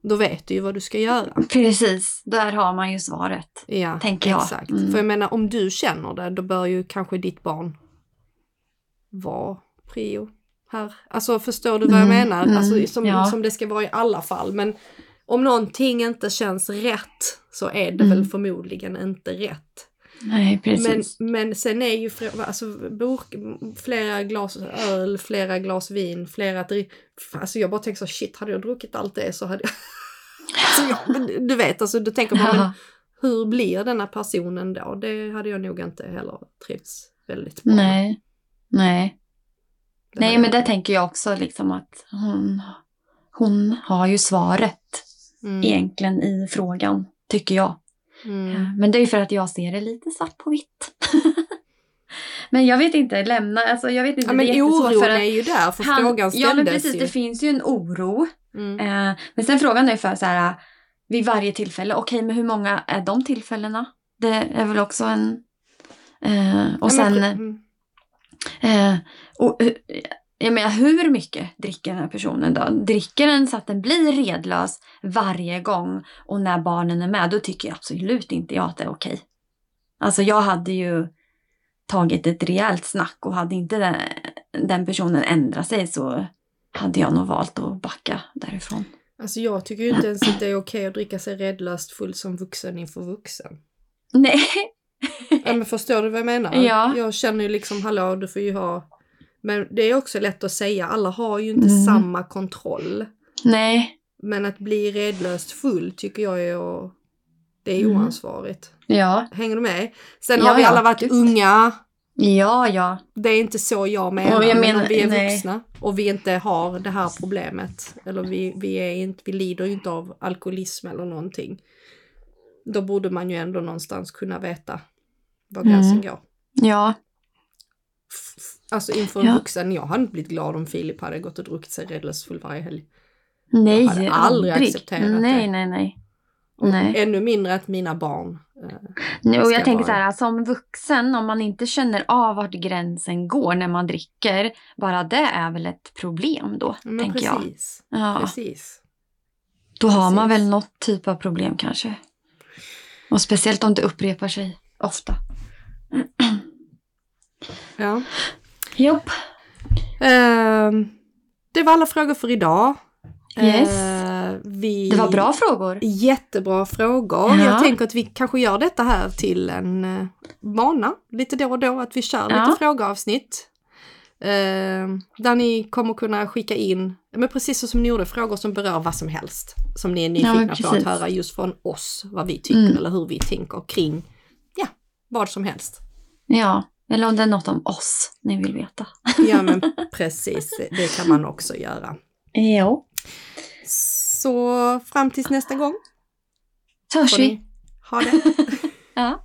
då vet du ju vad du ska göra. precis. Där har man ju svaret. Ja, Tänker jag. Exakt. Mm. För jag menar, om du känner det, då bör ju kanske ditt barn vara prio här. Alltså förstår du vad jag Mm, menar? mm, alltså, som, ja. som det ska vara i alla fall. Men om någonting inte känns rätt så är det väl Mm. förmodligen inte rätt. Nej, Men, precis. men sen är ju alltså, burk, flera glas öl, flera glas vin, flera. Alltså jag bara tänker så shit, hade jag druckit allt det så hade jag... alltså, jag men du vet, alltså då tänker man, men hur blir denna personen då? Det hade jag nog inte heller trivts väldigt bra. Nej. Nej. Det Nej, men det tänker jag också liksom att hon, hon har ju svaret Mm. egentligen i frågan, tycker jag. Mm. Men det är ju för att jag ser det lite svart på vitt. men jag vet inte, lämna, alltså jag vet inte, Ja, men det oron för att är ju där, för han- frågan ställdes Ja men precis, ju. det finns ju en oro. Mm. Eh, men sen frågan är för så här, vid varje tillfälle, okej men hur många är de tillfällena? Det är väl också en... Eh, och Ja, men sen... pre- mm. Eh, och, eh, jag menar, hur mycket dricker den här personen då? Dricker den så att den blir redlös varje gång och när barnen är med, då tycker jag absolut inte jag att det är okej. Alltså jag hade ju tagit ett rejält snack och hade inte den, den personen ändrat sig så hade jag nog valt att backa därifrån. Alltså jag tycker ju inte ens att det är okej att dricka sig redlöst full som vuxen inför vuxen. Nej. Ja men förstår du vad jag menar? Ja. Jag känner ju liksom, hallå du får ju ha... Men det är också lätt att säga, alla har ju inte Mm. samma kontroll. Nej. Men att bli redlöst full tycker jag är, att- det är Mm. oansvarigt. Ja. Hänger du med? Sen Ja, har vi alla varit gud. unga. Ja, ja. Det är inte så jag menar. Och jag men menar- om vi är nej. vuxna och vi inte har det här problemet. Eller vi, vi, är inte, vi lider ju inte av alkoholism eller någonting. Då borde man ju ändå någonstans kunna veta var Mm. gränsen går. Ja, Alltså inför en Ja. vuxen, jag hade inte blivit glad om Filip hade gått och druckit sig redlös varje helg. nej, Jag hade aldrig aldrig. accepterat nej, det. Nej, nej, Och Nej. ännu mindre att mina barn. Eh, nej. Och jag tänker vara- så här, som vuxen, om man inte känner av vart gränsen går när man dricker, bara det är väl ett problem då, men tänker jag. precis. Ja, Precis. då har man precis. väl något typ av problem kanske. Och speciellt om det upprepar sig ofta. Ja. Jopp. Ehm, det var alla frågor för idag. Yes. Eh, vi... Det var bra frågor. Jättebra frågor. Ja. Jag tänker att vi kanske gör detta här till en eh, vana lite då och då, att vi kör Ja. lite frågeavsnitt. Eh, där ni kommer kunna skicka in, men precis så som ni gjorde, frågor som berör vad som helst. Som ni är Ja, nyfikna på att höra just från oss, vad vi tycker Mm. eller hur vi tänker kring, ja, vad som helst. Ja, eller om det är något om oss ni vill veta. Ja men precis, det kan man också göra. Jo. Så fram tills nästa gång får vi. ha det. Ja.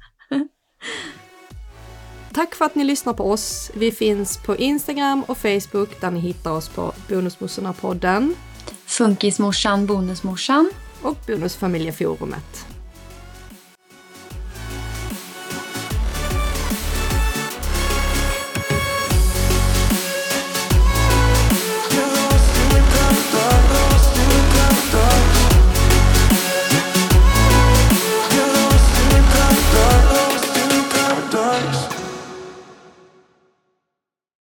Tack för att ni lyssnar på oss. Vi finns på Instagram och Facebook där ni hittar oss på Bonusmossorna-podden Funkismorsan, bonusmorsan. och Bonusfamiljeforumet.